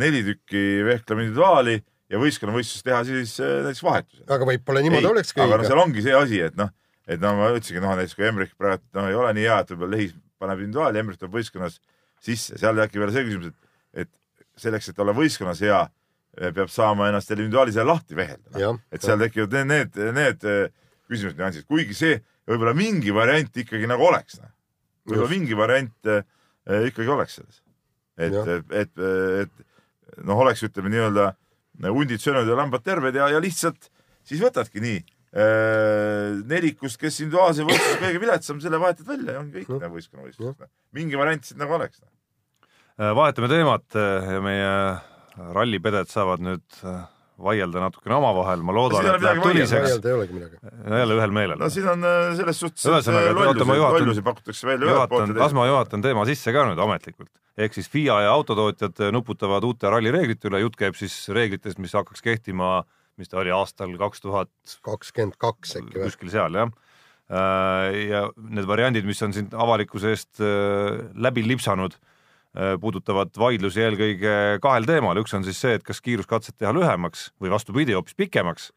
neli tükki vehklema individuaali ja võistkonnavõistlust teha siis näiteks vahetuse. aga võib-olla niimoodi olekski aga no seal ongi see asi, et noh, et no ma ütlesingi, noh näiteks kui Emmerich praegu noh, ei ole nii hea, et võib-olla Lehis paneb individuaali, Emmerich tuleb võistkonnas sisse, seal äkki veel see küsimus, et selleks, et olla võistkonnas hea, peab saama ennast selle individuaali seal lahti vehelda et seal tekivad need, need, need eh, küsimused, nüansid, kuigi see võib-olla mingi variant ikkagi nagu oleks. võib-olla Just. mingi variant eh, ikkagi oleks selles. et et, et, et noh, oleks ütleme nii-öelda hundid söönud ja lambad terved ja, ja lihtsalt siis võtadki nii äh, nelikust, kes individuaalse võistluse kõige viletsam, selle vahetad välja ja ongi kõik Noh. no. võistkonnavõistlus. mingi variant siis nagu oleks. Äh, vahetame teemat äh, ja meie rallipeded saavad nüüd äh, vaielda natukene omavahel, ma loodan, et läheb tuliseks. jälle ühel meelel no. siin on selles suhtes, Ühesõnaga, oota, ma juhatan- juhatan, las ma juhatan teema sisse ka nüüd ametlikult. ehk siis FIA ja autotootjad nuputavad uute rallireeglite üle, jutt käib siis reeglitest, mis hakkaks kehtima, mis ta oli aastal kaks tuhat kakskümmend kaks äkki või? kuskil seal jah. ja need variandid, mis on siin avalikkuse eest läbi lipsanud, puudutavad vaidlusi eelkõige kahel teemal, üks on siis see, et kas kiiruskatset teha lühemaks või vastupidi, hoopis pikemaks.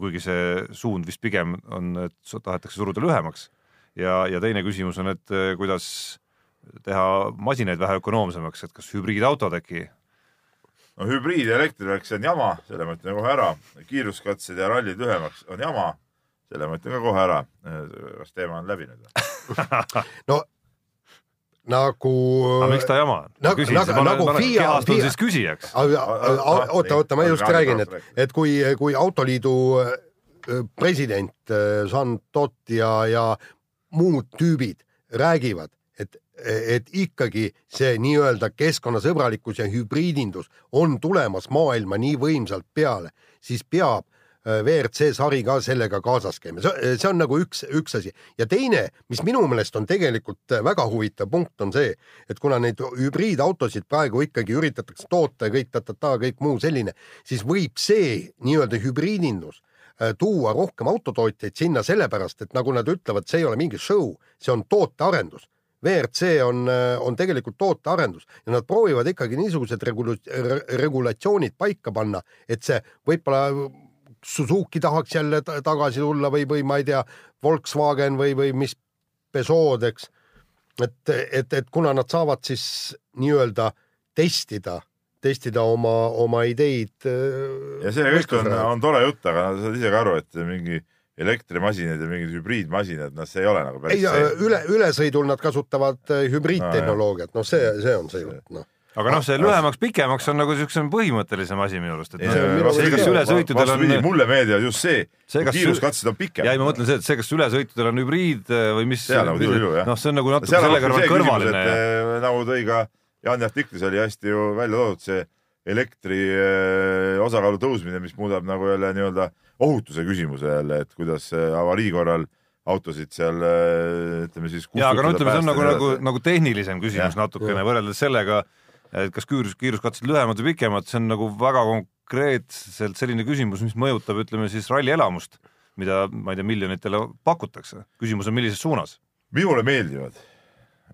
kuigi see suund vist pigem on, et tahetakse suruda lühemaks ja, ja teine küsimus on, et äh, kuidas teha masinaid vähe ökonoomsemaks, et kas hübriidautod äkki no hübriid ja elektrivärk, see on jama, selle ma ütlen kohe ära. kiiruskatsed ja rallid lühemaks on jama, selle ma ütlen ka kohe ära. kas teema on läbi nüüd? no nagu. aga miks ta jama on Nagu- küsin, nagu- nagu FIA astun FIA siis küsijaks. oota, oota, ma just räägin, räägi, et et kui, kui Autoliidu äh, president äh, Jean Todt ja, ja muud tüübid räägivad, et, et ikkagi see nii-öelda keskkonnasõbralikkus ja hübriidindus on tulemas maailma nii võimsalt peale, siis peab äh, WRC sari ka sellega kaasas käima, see see on nagu üks, üks asi ja teine, mis minu meelest on tegelikult äh, väga huvitav punkt, on see, et kuna neid hübriidautosid praegu ikkagi üritatakse toota ja kõik ta-ta-ta, kõik muu selline, siis võib see nii-öelda hübriidindus äh, tuua rohkem autotootjaid sinna sellepärast, et nagu nad ütlevad, see ei ole mingi show, see on tootearendus. WRC on, on tegelikult tootearendus ja nad proovivad ikkagi niisugused regula-, regulatsioonid paika panna, et see võib-olla Suzuki tahaks jälle ta- tagasi tulla või, või ma ei tea, Volkswagen või, või mis Peugeot, eks. et, et, et kuna nad saavad siis nii-öelda testida, testida oma, oma ideid. ja see kõik on, on tore jutt, aga sa saad ise ka aru, et mingi elektrimasinad ja mingid hübriidmasinad, noh, see ei ole nagu päris ei, see. üle, ülesõidul nad kasutavad äh, hübriidtehnoloogiat, noh, see, see on see jutt, noh. Aga noh, see lühemaks-pikemaks on nagu siukene põhimõttelisem asi minu arust, et noh, see, kas ülesõitudel on, mulle meeldivad just see, See, kiiruskatsed on pikemad. ja ei, ma mõtlen see, et see, kas ülesõitudel on hübriid äh, või mis, nagu noh, see on nagu natuke selle kõrval kõrvaline et ja eh, nagu tõi ka Jaani artiklis oli hästi ju välja toodud see elektri eh, osakaalu tõusmine, mis muudab nagu jälle nii-öelda ohutuse küsimuse jälle, et kuidas avarii korral autosid seal ütleme siis. jaa, aga no ütleme, see on nagu, nagu, nagu tehnilisem küsimus Jah. natukene võrreldes sellega, et kas kiirus, kiiruskatsed lühemad või pikemad, see on nagu väga konkreetselt selline küsimus, mis mõjutab, ütleme siis rallielamust, mida ma ei tea, miljonitele pakutakse. küsimus on, millises suunas. minule meeldivad,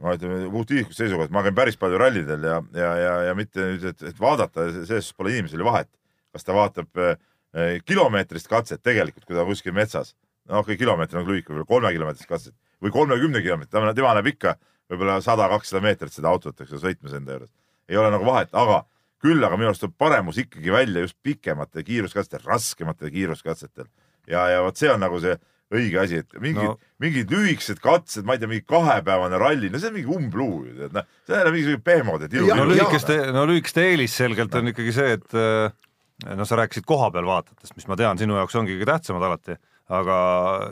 ma ütlen puht isiklikust seisukohast, ma käin päris palju rallidel ja, ja, ja, ja mitte nüüd, et, et vaadata, selles pole inimesel ju vahet, kas ta vaatab eh, kilomeetrist katset tegelikult, kui ta kuskil metsas, noh, okei, kilomeeter on lühike, võib-olla kolmekilomeetrist katset või kolmekümne kilomeetrit, tema, näeb ikka võib-olla sada, kakssada meetrit seda autot, eks ole, sõitmas enda juures. Ei ole nagu vahet, aga küll aga minu arust tuleb paremus ikkagi välja just pikemate kiiruskatsetel, raskematel kiiruskatsetel ja, ja vot see on nagu see õige asi, et mingid No. no., mingid lühikesed katsed, ma ei tea, mingi kahepäevane ralli, no see on mingi umbluu ju, tead noh, see on jälle mingisugune pehmod, et Ja- no ilu. lühikeste, no lühikeste eelis selgelt on ikkagi see, et äh, no sa rääkisid kohapeal vaatajatest, mis ma tean, sinu jaoks ongi kõige tähtsamad alati, aga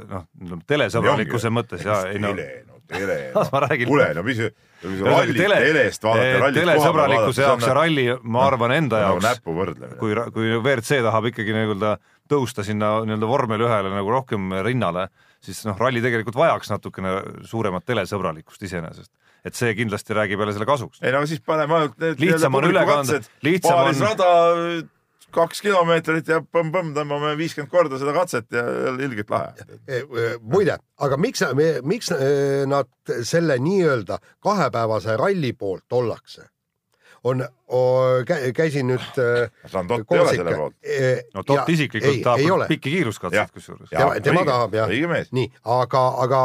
noh, telesõbralikkuse mõttes ja ei no tele, no ma räägin. kuule, no mis, rallit tele- telest vaadata, rallit telesõbralikkuse jaoks ja ralli, ma arvan enda nagu jaoks, näpu võrdlemine. kui, kui WRC tahab ikkagi nii-öelda tõusta sinna nii-öelda vormel ühele nagu rohkem rinnale, siis noh, ralli tegelikult vajaks natukene suuremat telesõbralikkust iseenesest. et see kindlasti räägib jälle selle kasuks. ei no siis paneme ainult need Lihtsam on üle kanda- lihtsam on- rada kaks kilomeetrit ja põmm-põmm tõmbame viiskümmend korda seda katset ja ilgelt lahe. E, muide, aga miks, miks eh, nad selle nii-öelda kahepäevase ralli poolt ollakse? on, käisin nüüd eh, Randot ei ole selle poolt. no Tott isiklikult tahab pikki Jah. kiiruskatseid kusjuures. Tema- tema tahab, jah. õige mees. nii, aga, aga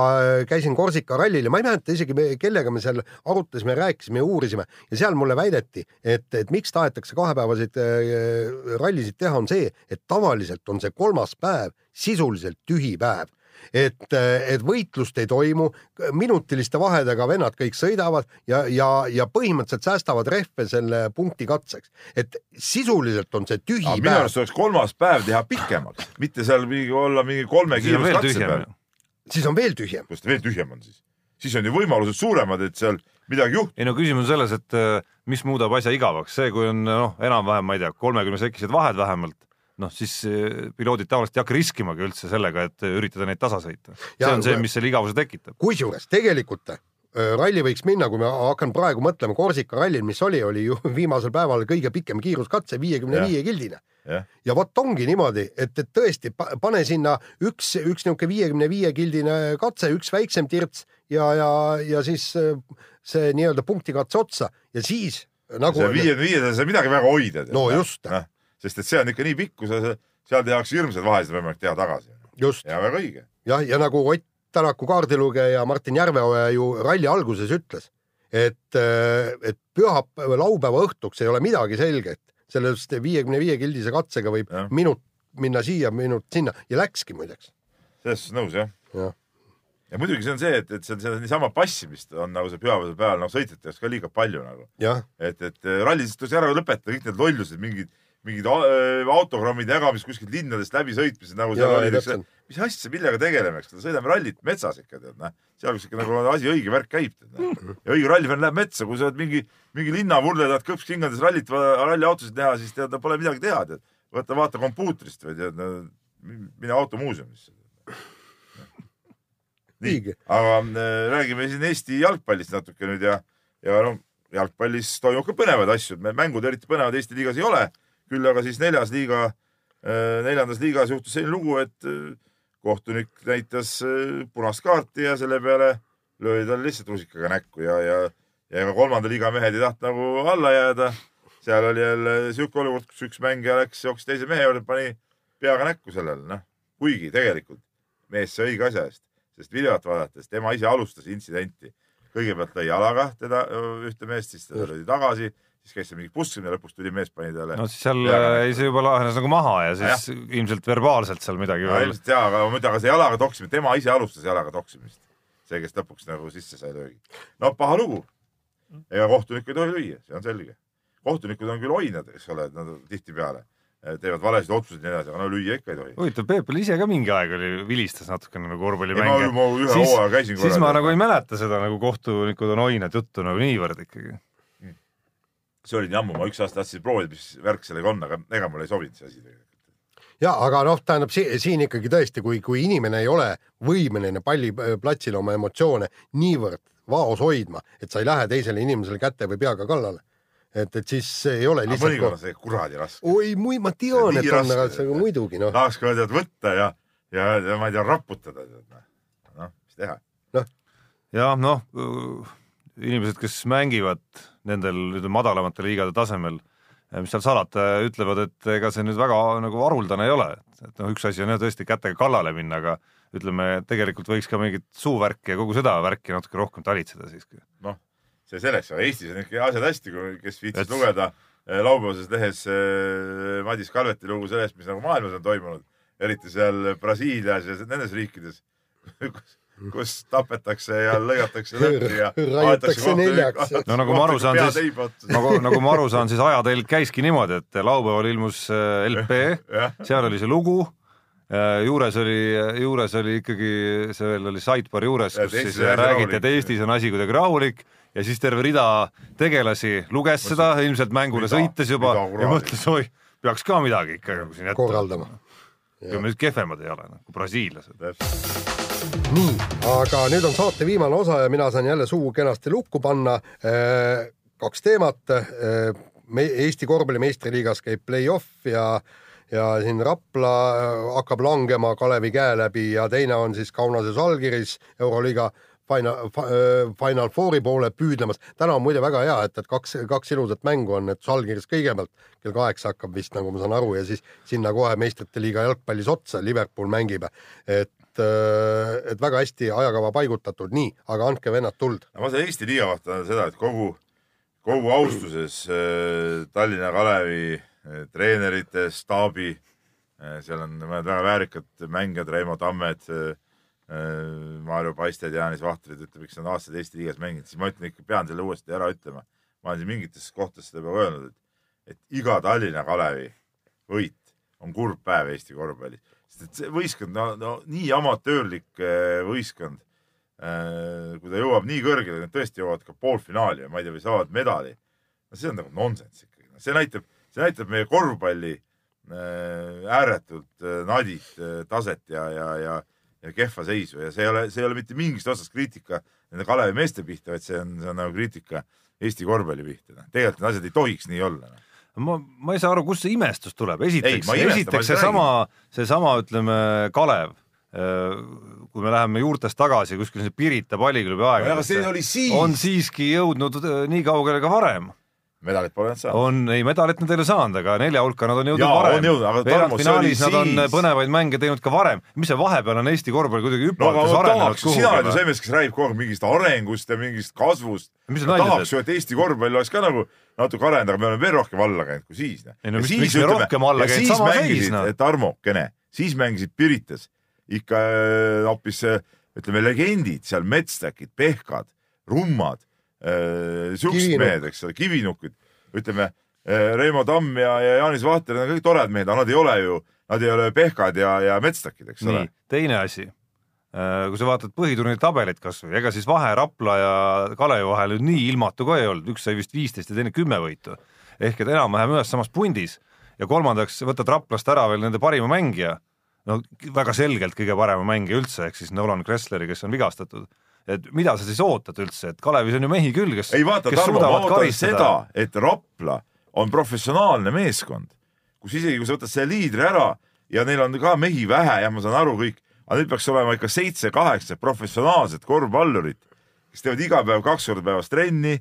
käisin Korsika rallil ja ma ei mäleta isegi, kellega me seal arutasime, rääkisime ja uurisime ja seal mulle väideti, et, et miks tahetakse kahepäevaseid äh, rallisid teha, on see, et tavaliselt on see kolmas päev sisuliselt tühi päev et, et võitlust ei toimu, minutiliste vahedega vennad kõik sõidavad ja, ja, ja põhimõtteliselt säästavad rehve selle punkti katseks, et sisuliselt on see tühi aga minu päev arust oleks kolmas päev teha pikemaks, mitte seal mingi olla mingi kolme kiiruskatse peal.. siis on veel tühjem. kus ta veel tühjem on siis? siis on ju võimalused suuremad, et seal midagi juhtub. ei no küsimus on selles, et äh, mis muudab asja igavaks, see, kui on noh, enam-vähem, ma ei tea, kolmekümne sekised vahed vähemalt, noh siis äh, piloodid tavaliselt ei hakka riskimagi üldse sellega, et äh, üritada neid tasa sõita. see Ja- on see, mis selle igavuse tekitab. kusjuures tegelikult äh, ralli võiks minna, kui ma hakkan praegu mõtlema Korsika rallil, mis oli, oli ju viimasel päeval kõige pikem kiiruskatse, viiekümne viie kildine. jah, ja vot ongi niimoodi, et, et tõesti pa- pane sinna üks, üks niisugune viiekümne viie kildine katse, üks väiksem tirts ja, ja, ja siis see nii-öelda punktikatse otsa ja siis nagu viiekümne viies ei saa midagi väga hoida. No just. Sest et see on ikka nii pikk, kui sa, seal tehakse hirmsaid vahesid võimalik teha tagasi. ja väga õige. jah, ja nagu Ott Tänaku kaardilugeja Martin Järveoja ju ralli alguses ütles, et, et pühapäeva, laupäeva õhtuks ei ole midagi selget, sellest viiekümne viie kildise katsega võib Jah. minut minna siia, minut sinna ja läkski muideks. selles suhtes nõus jah. jah, ja muidugi see on see, et, et see on seda niisama passimist on nagu see pühapäevasel päeval nagu sõitjate jaoks ka liiga palju nagu. et, et rallisid tuleks ära lõpetada kõik need lollused, mingid, mingid a- autogrammide jagamist kuskilt linnadest läbisõitmised nagu seal oli mis asja, millega tegeleme, eks, sõidame rallit metsas ikka tead, noh. seal, kus ikka nagu asi õige värk käib, noh. ja õige rallifänn läheb metsa, kui sa oled mingi, mingi linnavurle, tahad kõpskingades rallit, ralliautosid näha, siis tead, pole midagi teha, tead. võta, vaata kompuutrist või tead, mine automuuseumisse. nii Õige., aga äh, räägime siin Eesti jalgpallist natuke nüüd ja, ja noh, jalgpallis toimub ka põnevaid asju, mängud eriti põnevad Eesti liigas ei ole, küll aga siis neljas liiga, neljandas liigas juhtus selline lugu, et äh, kohtunik näitas äh, punast kaarti ja selle peale löödi talle lihtsalt rusikaga näkku ja, ja, ja ega kolmanda liiga mehed ei tahtnud nagu alla jääda. seal oli jälle sihuke olukord, kus üks mängija läks, jooksis teise mehe juurde, pani peaga näkku sellele, noh. kuigi tegelikult mees sai õige asja eest, sest videot vaadates tema ise alustas intsidenti. kõigepealt lõi jalaga teda ühte meest, siis teda löödi tagasi, siis käis seal mingi pussimine, lõpuks tuli mees, pani talle no siis seal Peaga äh, see juba lahenes nagu maha ja siis ilmselt verbaalselt seal midagi no ilmselt jaa, aga muidu, aga see jalaga toksimine, tema ise alustas jalaga toksimist. see, kes lõpuks nagu sisse sai löögi. no paha lugu. ega kohtunik ei tohi lüüa, see on selge. kohtunikud on küll oinad, eks ole, nad tihtipeale eh, teevad valesid otsuseid ja nii edasi, aga no lüüa ikka ei tohi. huvitav, Peep oli ise ka mingi aeg oli, vilistas natukene nagu korvpallimänge. Siis- siis ma nagu ei mäleta seda nagu kohtunikud on oinad juttu nagu niivõrd ikkagi. See oli nii ammu, ma üks aasta tahtsin proovida, mis värk sellega on, aga ega mulle ei sobinud see asi tegelikult. ja aga noh, tähendab si siin ikkagi tõesti, kui, kui inimene ei ole võimeline palliplatsil oma emotsioone niivõrd vaos hoidma, et sa ei lähe teisele inimesele käte või peaga kallale. et, et siis ei ole lihtsalt mõnikord on see kuradi raske. oi, mui-, ma tean, et on, aga raske. see muidugi noh, tahaks ka tead võtta ja, ja, ja ma ei tea, raputada. noh, mis teha. jah, noh, inimesed, kes mängivad nendel nüüd madalamatel liigade tasemel, mis seal salata, ütlevad, et ega see nüüd väga nagu haruldane ei ole, et noh, üks asi on jah tõesti kätega kallale minna, aga ütleme, tegelikult võiks ka mingit suuvärki ja kogu seda värki natuke rohkem talitseda siiski. noh, see selleks, Eestis on ikka asjad hästi, kui, kes viitsis Et- lugeda eh, laupäevases lehes eh, Madis Kalveti lugu sellest, mis nagu maailmas on toimunud. eriti seal Brasiilias ja nendes riikides, kus, kus tapetakse ja lõigatakse lõhki ja Raiutakse neljaks. No nagu ma aru saan, siis- nagu, nagu ma aru saan, siis ajatelg käiski niimoodi, et laupäeval ilmus äh, LP, seal oli see lugu, juures oli, juures oli ikkagi, see veel oli sidebar juures, kus siis räägiti, et. Eestis on asi kuidagi rahulik ja siis terve rida tegelasi luges seda ilmselt mängule Mida? sõites juba Mida ja mõtles, oi, peaks ka midagi ikka nagu siin jätta. korraldama. ega me nüüd kehvemad ei ole kui brasiillased. nii, aga nüüd on saate viimane osa ja mina saan jälle suu kenasti lukku panna. kaks teemat. me Eesti korvpalli meistriliigas käib play-off ja, ja siin Rapla hakkab langema Kalevi käe läbi ja teine on siis Kaunases allkirjas Euroliiga Final, Final Fouri poole püüdlemas. täna on muide väga hea, et, et kaks, kaks ilusat mängu on, et Žalgiris kõigepealt kell kaheksa hakkab vist, nagu ma saan aru, ja siis sinna kohe meistrite liiga jalgpallis otsa Liverpool mängib. et, et väga hästi ajakava paigutatud, nii, aga andke vennad tuld. ma saan Eesti liiga kohta seda, et kogu, kogu austuses äh, Tallinna Kalevi äh, treenerite, staabi äh,, seal on mõned väga väärikad mängijad, Reimo Tammed äh,, Maarjo Paisted, Jaanis Vahtrid, ütleme, kes on aastaid Eesti liigas mänginud, siis ma ütlen ikka, pean selle uuesti ära ütlema. ma olen siin mingites kohtades seda juba öelnud, et, et iga Tallinna Kalevi võit on kurb päev Eesti korvpallis, sest et see võistkond, no, no nii amatöörlik äh, võistkond Äh, kui ta jõuab nii kõrgele, nad tõesti jõuavad ka poolfinaali ja ma ei tea, või saavad medali. no see on nagu nonsenss ikkagi, see näitab, see näitab meie korvpalli äh, ääretult nadit taset ja, ja, ja, ja kehva seisu ja see ei ole, see ei ole mitte mingist otsast kriitika nende Kalevi meeste pihta, vaid see on, see on nagu kriitika Eesti korvpalli pihta. tegelikult need asjad ei tohiks nii olla. ma, ma ei saa aru, kust see imestus tuleb, Ei, esiteks esiteks seesama, seesama, ütleme, Kalev, kui me läheme juurtest tagasi kuskil Pirita palliklubi aegadesse, siis, on siiski jõudnud äh, nii kaugele ka varem. medalit pole nad saanud. on, ei medalit nad ei ole saanud, aga nelja hulka nad on jõudnud Jaa, varem veerandfinaalis nad on põnevaid mänge teinud ka varem. mis see vahepeal on Eesti korvpall kuidagi no hüpates ma arenenud tahaks, sina oled ju kuhugi see? mees, kes räägib kogu aeg mingist arengust ja mingist kasvust. tahaks ju, et Eesti korvpall oleks ka nagu natuke arenenud, aga me oleme veel rohkem alla käinud kui siis. Ei no mis- miks me rohkem alla käinud, sama seis, noh. Tarmokene, siis mängisid Piritas ikka äh, hoopis äh, ütleme legendid seal, Metstakid, Pehkad, Rummad, siuksed Kivinuk. mehed, eks ole, Kivinukid, ütleme äh, Reimo Tamm ja, ja Jaanis Vahter, need on kõik toredad mehed, aga nad ei ole ju, nad ei ole Pehkad ja, ja Metstakid, eks ole teine asi. Kui sa vaatad põhiturniiri tabelit kasvõi, ega siis vahe Rapla ja Kalevi vahel ju nii ilmatu ka ei olnud, üks sai vist viisteist ja teine kümme võitu. ehk et enam-vähem ühes samas pundis. Ja kolmandaks võtad Raplast ära veel nende parima mängija, no väga selgelt kõige parema mängija üldse, ehk siis Nolan Kressleri, kes on vigastatud. et mida sa siis ootad üldse, et Kalevis on ju mehi küll, kes, ei vaata, Tarmo, ma ootan seda, et Rapla on professionaalne meeskond, kus isegi kui sa võtad selle liidri ära ja neil on ka mehi vähe ja ma saan aru kõik, aga neil peaks olema ikka seitse-kaheksa professionaalset korvpallurit, kes teevad iga päev kaks korda päevas trenni,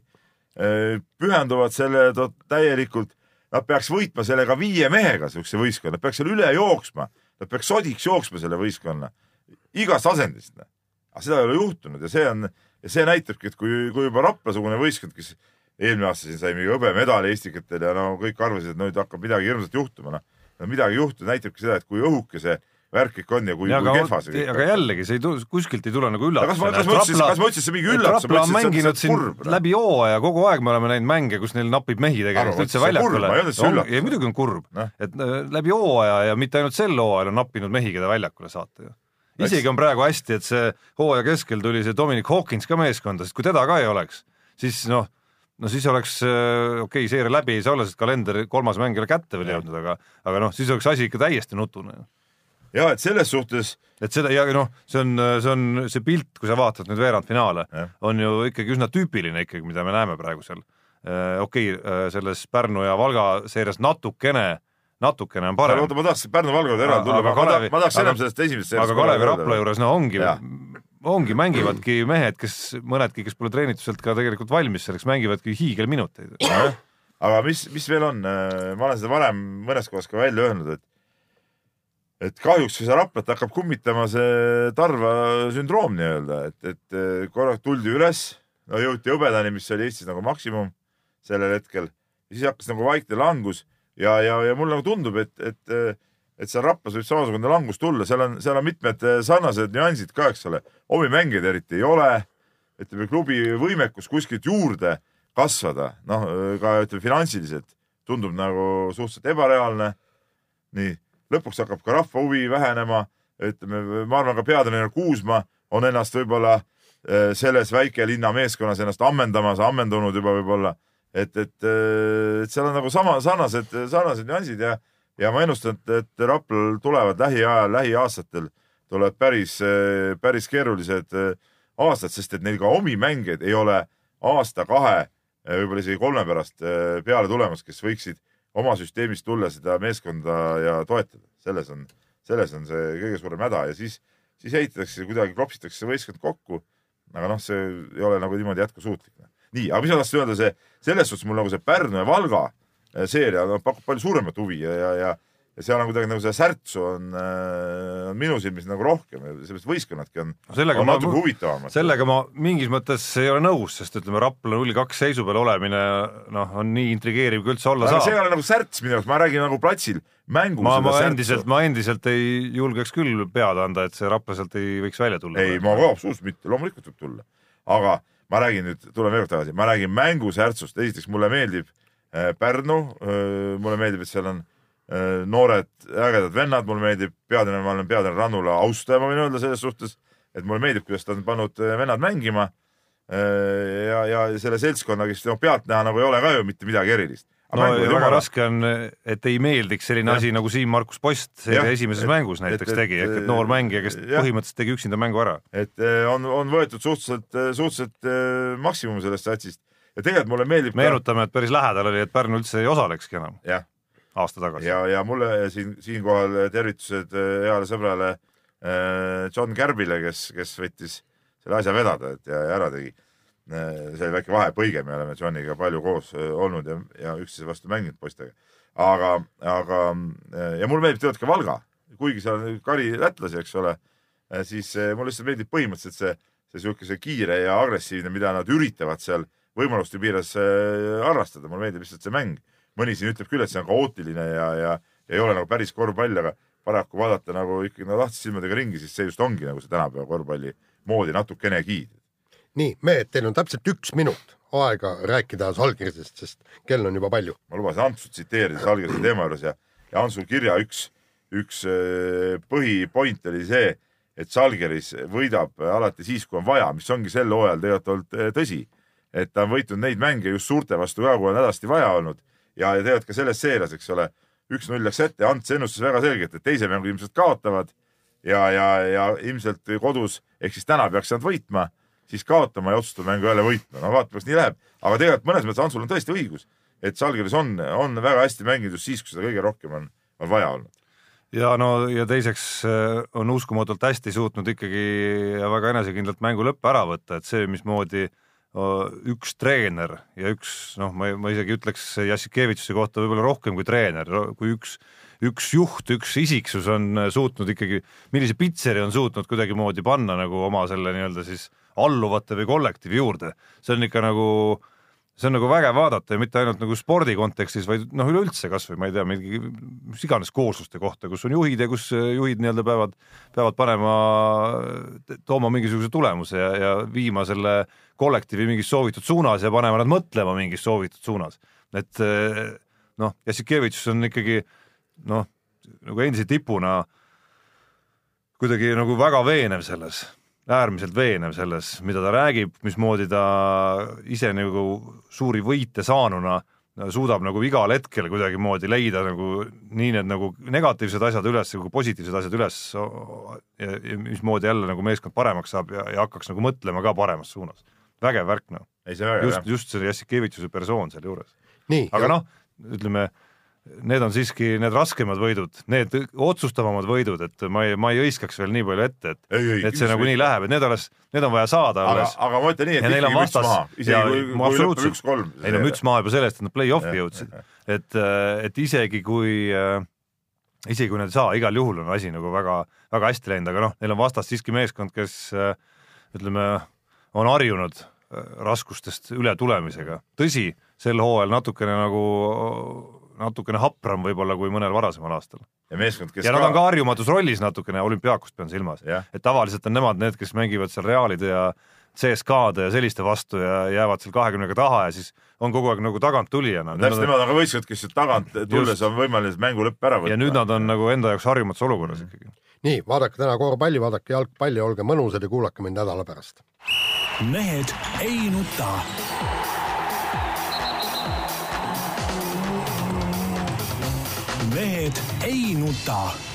pühenduvad selle täielikult. Nad peaks võitma sellega viie mehega, siukse võistkonna, peaks seal üle jooksma, nad peaks sodiks jooksma selle võistkonna igast asendist. aga seda ei ole juhtunud ja see on, see näitabki, et kui, kui juba Rapla-sugune võistkond, kes eelmine aasta siin sai mingi hõbemedali Estikatel ja no kõik arvasid, et nüüd hakkab midagi hirmsat juhtuma, noh. no midagi ei juhtu, näitabki seda, et kui õhuke see värk ikka on ja kui, kui aga, kehva see kõik aga jällegi, see ei tule, kuskilt ei tule nagu üllatusena. kas ma ütlesin, kas ma ütlesin, see mingi üllatus, on ma ütlesin, et see on kurb. läbi hooaja, kogu aeg me oleme näinud mänge, kus neil napib mehi tegelikult üldse on väljakule ma ei öelnud, et see üllatus ei on. muidugi on kurb Noh., et äh, läbi hooaja ja mitte ainult sel hooajal on nappinud mehi, keda väljakule saata ju. isegi on praegu hästi, et see hooaja keskel tuli see Dominic Hawkins ka meeskonda, sest kui teda ka ei oleks, siis noh, no siis oleks äh, okei okay,, seeria läbi ei saa olla, sest kalender kolmas mäng ei ole kätte veel jõudnud, aga aga noh, siis oleks asi ikka täiesti nutune ja et selles suhtes et seda ja noh, see on, see on see pilt, kui sa vaatad nüüd veerandfinaale on ju ikkagi üsna tüüpiline ikkagi, mida me näeme praegu seal. okei okay,, selles Pärnu ja Valga seerias natukene, natukene on parem, oota, ma tahaks Pärnu-Valga juurde eraldi tulla, Aga ma Kalevi-, ma tahaks enam sellest esimesest aga Kalevi Rapla juures no ongi Jah., ongi, mängivadki mehed, kes mõnedki, kes pole treenitud sealt ka tegelikult valmis selleks, mängivadki hiigelminuteid. aga mis, mis veel on, ma olen seda varem mõnes kohas ka välja öelnud, et et kahjuks seda Raplat hakkab kummitama see Tarva sündroom nii-öelda, et, et eh, korraks tuldi üles, no jõuti hõbedani, mis oli Eestis nagu maksimum sellel hetkel, siis hakkas nagu vaikne langus ja, ja, ja mulle nagu tundub, et, et et seal Raplas võib samasugune langus tulla, seal on, seal on mitmed eh, sarnased nüansid ka, eks ole. omi mängijaid eriti ei ole. ütleme, klubi võimekus kuskilt juurde kasvada, noh ka ütleme finantsiliselt tundub nagu suhteliselt ebareaalne. nii, lõpuks hakkab ka rahva huvi vähenema, ütleme, ma arvan, ka peatreener Kuusma on ennast võib-olla eh, selles väikelinna meeskonnas ennast ammendamas, ammendunud juba võib-olla. Et, et, et seal on nagu sama, sarnased, sarnased nüansid ja, ja ma ennustan, et, et Raplal tulevad lähiajal, lähiaastatel tulevad päris, päris keerulised aastad, sest et neil ka omi mängijaid ei ole aasta-kahe, võib-olla isegi kolme pärast peale tulemas, kes võiksid oma süsteemist tulla seda meeskonda ja toetada. selles on, selles on see kõige suurem häda ja siis, siis ehitatakse kuidagi, klopsitakse võistkond kokku. aga noh, see ei ole nagu niimoodi jätkusuutlik nii, aga mis ma tahtsin öelda, see selles suhtes mul nagu see Pärnu ja Valga äh, seeria no, pakub palju suuremat huvi ja, ja, ja ja seal on kuidagi nagu seda särtsu on, äh, on minu silmis nagu rohkem ja sellepärast võistkonnadki on, on natuke huvitavamad. sellega ma mingis mõttes ei ole nõus, sest ütleme, Rapla null kaks seisu peal olemine noh, on nii intrigeeriv kui üldse olla aga saab. see ei ole nagu särts minu jaoks, ma räägin nagu platsil mängus. ma, ma endiselt, ma endiselt ei julgeks küll pead anda, et see Rapla sealt ei võiks välja tulla. ei, ma ka absoluutselt mitte, loomulikult võib tulla, aga ma räägin nüüd, tulen veel kord tagasi, ma räägin mängusärtsust, esiteks mulle meeldib äh, Pärnu äh,, mulle meeldib, et seal on äh, noored ägedad vennad, mulle meeldib peatreener, ma olen peatreener Rannula austaja, ma võin öelda selles suhtes, et mulle meeldib, kuidas ta on pannud äh, vennad mängima äh,. ja, ja selle seltskonna, kes no pealtnäha nagu ei ole ka ju mitte midagi erilist no ja väga raske on, et ei meeldiks selline ja. asi nagu Siim-Markus Post seeria esimeses et, mängus näiteks et, tegi, ehk et noor mängija, kes ja. põhimõtteliselt tegi üksinda mängu ära. et on, on võetud suhteliselt, suhteliselt maksimum sellest satsist ja tegelikult mulle meeldib meenutame ka..., et päris lähedal oli, et Pärnu üldse ei osalekski enam. Aasta tagasi. ja, ja mulle siin, siinkohal tervitused heale sõbrale John Kärbile, kes, kes võttis selle asja vedada, et ja, ja ära tegi Äh, see oli väike vahepõige, me oleme Johniga palju koos olnud ja, ja üksteise vastu mänginud poistega. aga, aga ja mulle meeldib tegelikult ka Valga, kuigi seal on kari lätlasi, eks ole, siis mulle lihtsalt meeldib põhimõtteliselt see, see siukese kiire ja agressiivne, mida nad üritavad seal võimaluste piires harrastada, mulle meeldib lihtsalt see mäng. Mõni siin ütleb küll, et see on kaootiline ja, ja, ja ei ole nagu päris korvpall, aga paraku vaadata nagu ikkagi no lahtiste silmadega ringi, siis see just ongi nagu see tänapäeva korvpalli moodi natukenegi nii, mehed, teil on täpselt üks minut aega rääkida Salgirisest, sest kell on juba palju. ma lubasin Antsu tsiteerida Salgirise teema juures ja, ja Antsu kirja üks, üks äh, põhipoint oli see, et Salgeris võidab alati siis, kui on vaja, mis ongi sel hooajal tegelikult olnud äh, tõsi. et ta on võitnud neid mänge just suurte vastu ka, kui on hädasti vaja olnud ja, tegelikult ka selles seerias, eks ole, üks-null läks ette, Ants ennustas väga selgelt, et teise mängu ilmselt kaotavad ja, ja, ja ilmselt kodus ehk siis täna peaks nad võitma siis kaotama ja otsustada mängu jälle võitma. no vaatame, kas nii läheb. aga tegelikult mõnes mõttes Antsul on tõesti õigus, et Žalgiris on, on väga hästi mänginud just siis, kui seda kõige rohkem on, on vaja olnud ja no ja teiseks äh, on uskumatult hästi suutnud ikkagi väga enesekindlalt mängu lõppe ära võtta, et see, mismoodi üks treener ja üks noh, ma, ma isegi ütleks Jassikevitšuse kohta võib-olla rohkem kui treener, kui üks, üks juht, üks isiksus on suutnud ikkagi, millise pitseri on suutnud kuidagimoodi panna nagu oma selle nii-öelda siis äh, alluvate või kollektiivi juurde. see on ikka nagu, see on nagu vägev vaadata ja mitte ainult nagu spordi kontekstis, vaid noh, üleüldse kasvõi ma ei tea, mingi mis iganes koosluste kohta, kus on juhid ja kus juhid nii-öelda peavad, peavad panema, tooma mingisuguse tulemuse ja, ja viima selle kollektiivi mingis soovitud suunas ja panema nad mõtlema mingis soovitud suunas. et noh, Jassikevitš on ikkagi noh, nagu endise tipuna kuidagi nagu väga veenev selles äärmiselt veenev selles, mida ta räägib, mismoodi ta ise nagu suuri võite saanuna suudab nagu igal hetkel kuidagimoodi leida nagu nii need nagu negatiivsed asjad üles kui positiivsed asjad üles ja, ja mismoodi jälle nagu meeskond paremaks saab ja, ja hakkaks nagu mõtlema ka paremas suunas. vägev värk noh. just, just see Jassikevitšuse persoon sealjuures. aga noh, ütleme need on siiski need raskemad võidud, need otsustavamad võidud, et ma ei, ma ei hõiskaks veel nii palju ette, et, et see nagunii läheb, et need alles, need on vaja saada aga, alles. aga ma ütlen nii, et ikkagi müts maha, isegi kui, kui lõpeb üks-kolm. ei no müts maha juba sellest, et nad play-off'i jõudsid, et, et isegi kui äh, isegi kui nad ei saa, igal juhul on asi nagu väga, väga hästi läinud, aga noh, neil on vastas siiski meeskond, kes äh, ütleme, on harjunud äh, raskustest üle tulemisega. tõsi, sel hooajal natukene nagu natukene hapram võib-olla kui mõnel varasemal aastal. ja meeskond, kes ja nad on ka harjumatus rollis natukene, olümpiaakust pean silmas, et tavaliselt on nemad need, kes mängivad seal Realide ja CSKA-de ja selliste vastu ja jäävad seal kahekümnega taha ja siis on kogu aeg nagu taganttulijana. täpselt nemad on ka võistkond, kes sealt tagant tulles on võimeline mängu lõpp ära võtma. ja nüüd nad on nagu enda jaoks harjumatus olukorras ikkagi. nii, vaadake täna korvpalli, vaadake jalgpalli, olge mõnusad ja kuulake mind nädala pärast. mehed ei nuta. Mehed ei nuta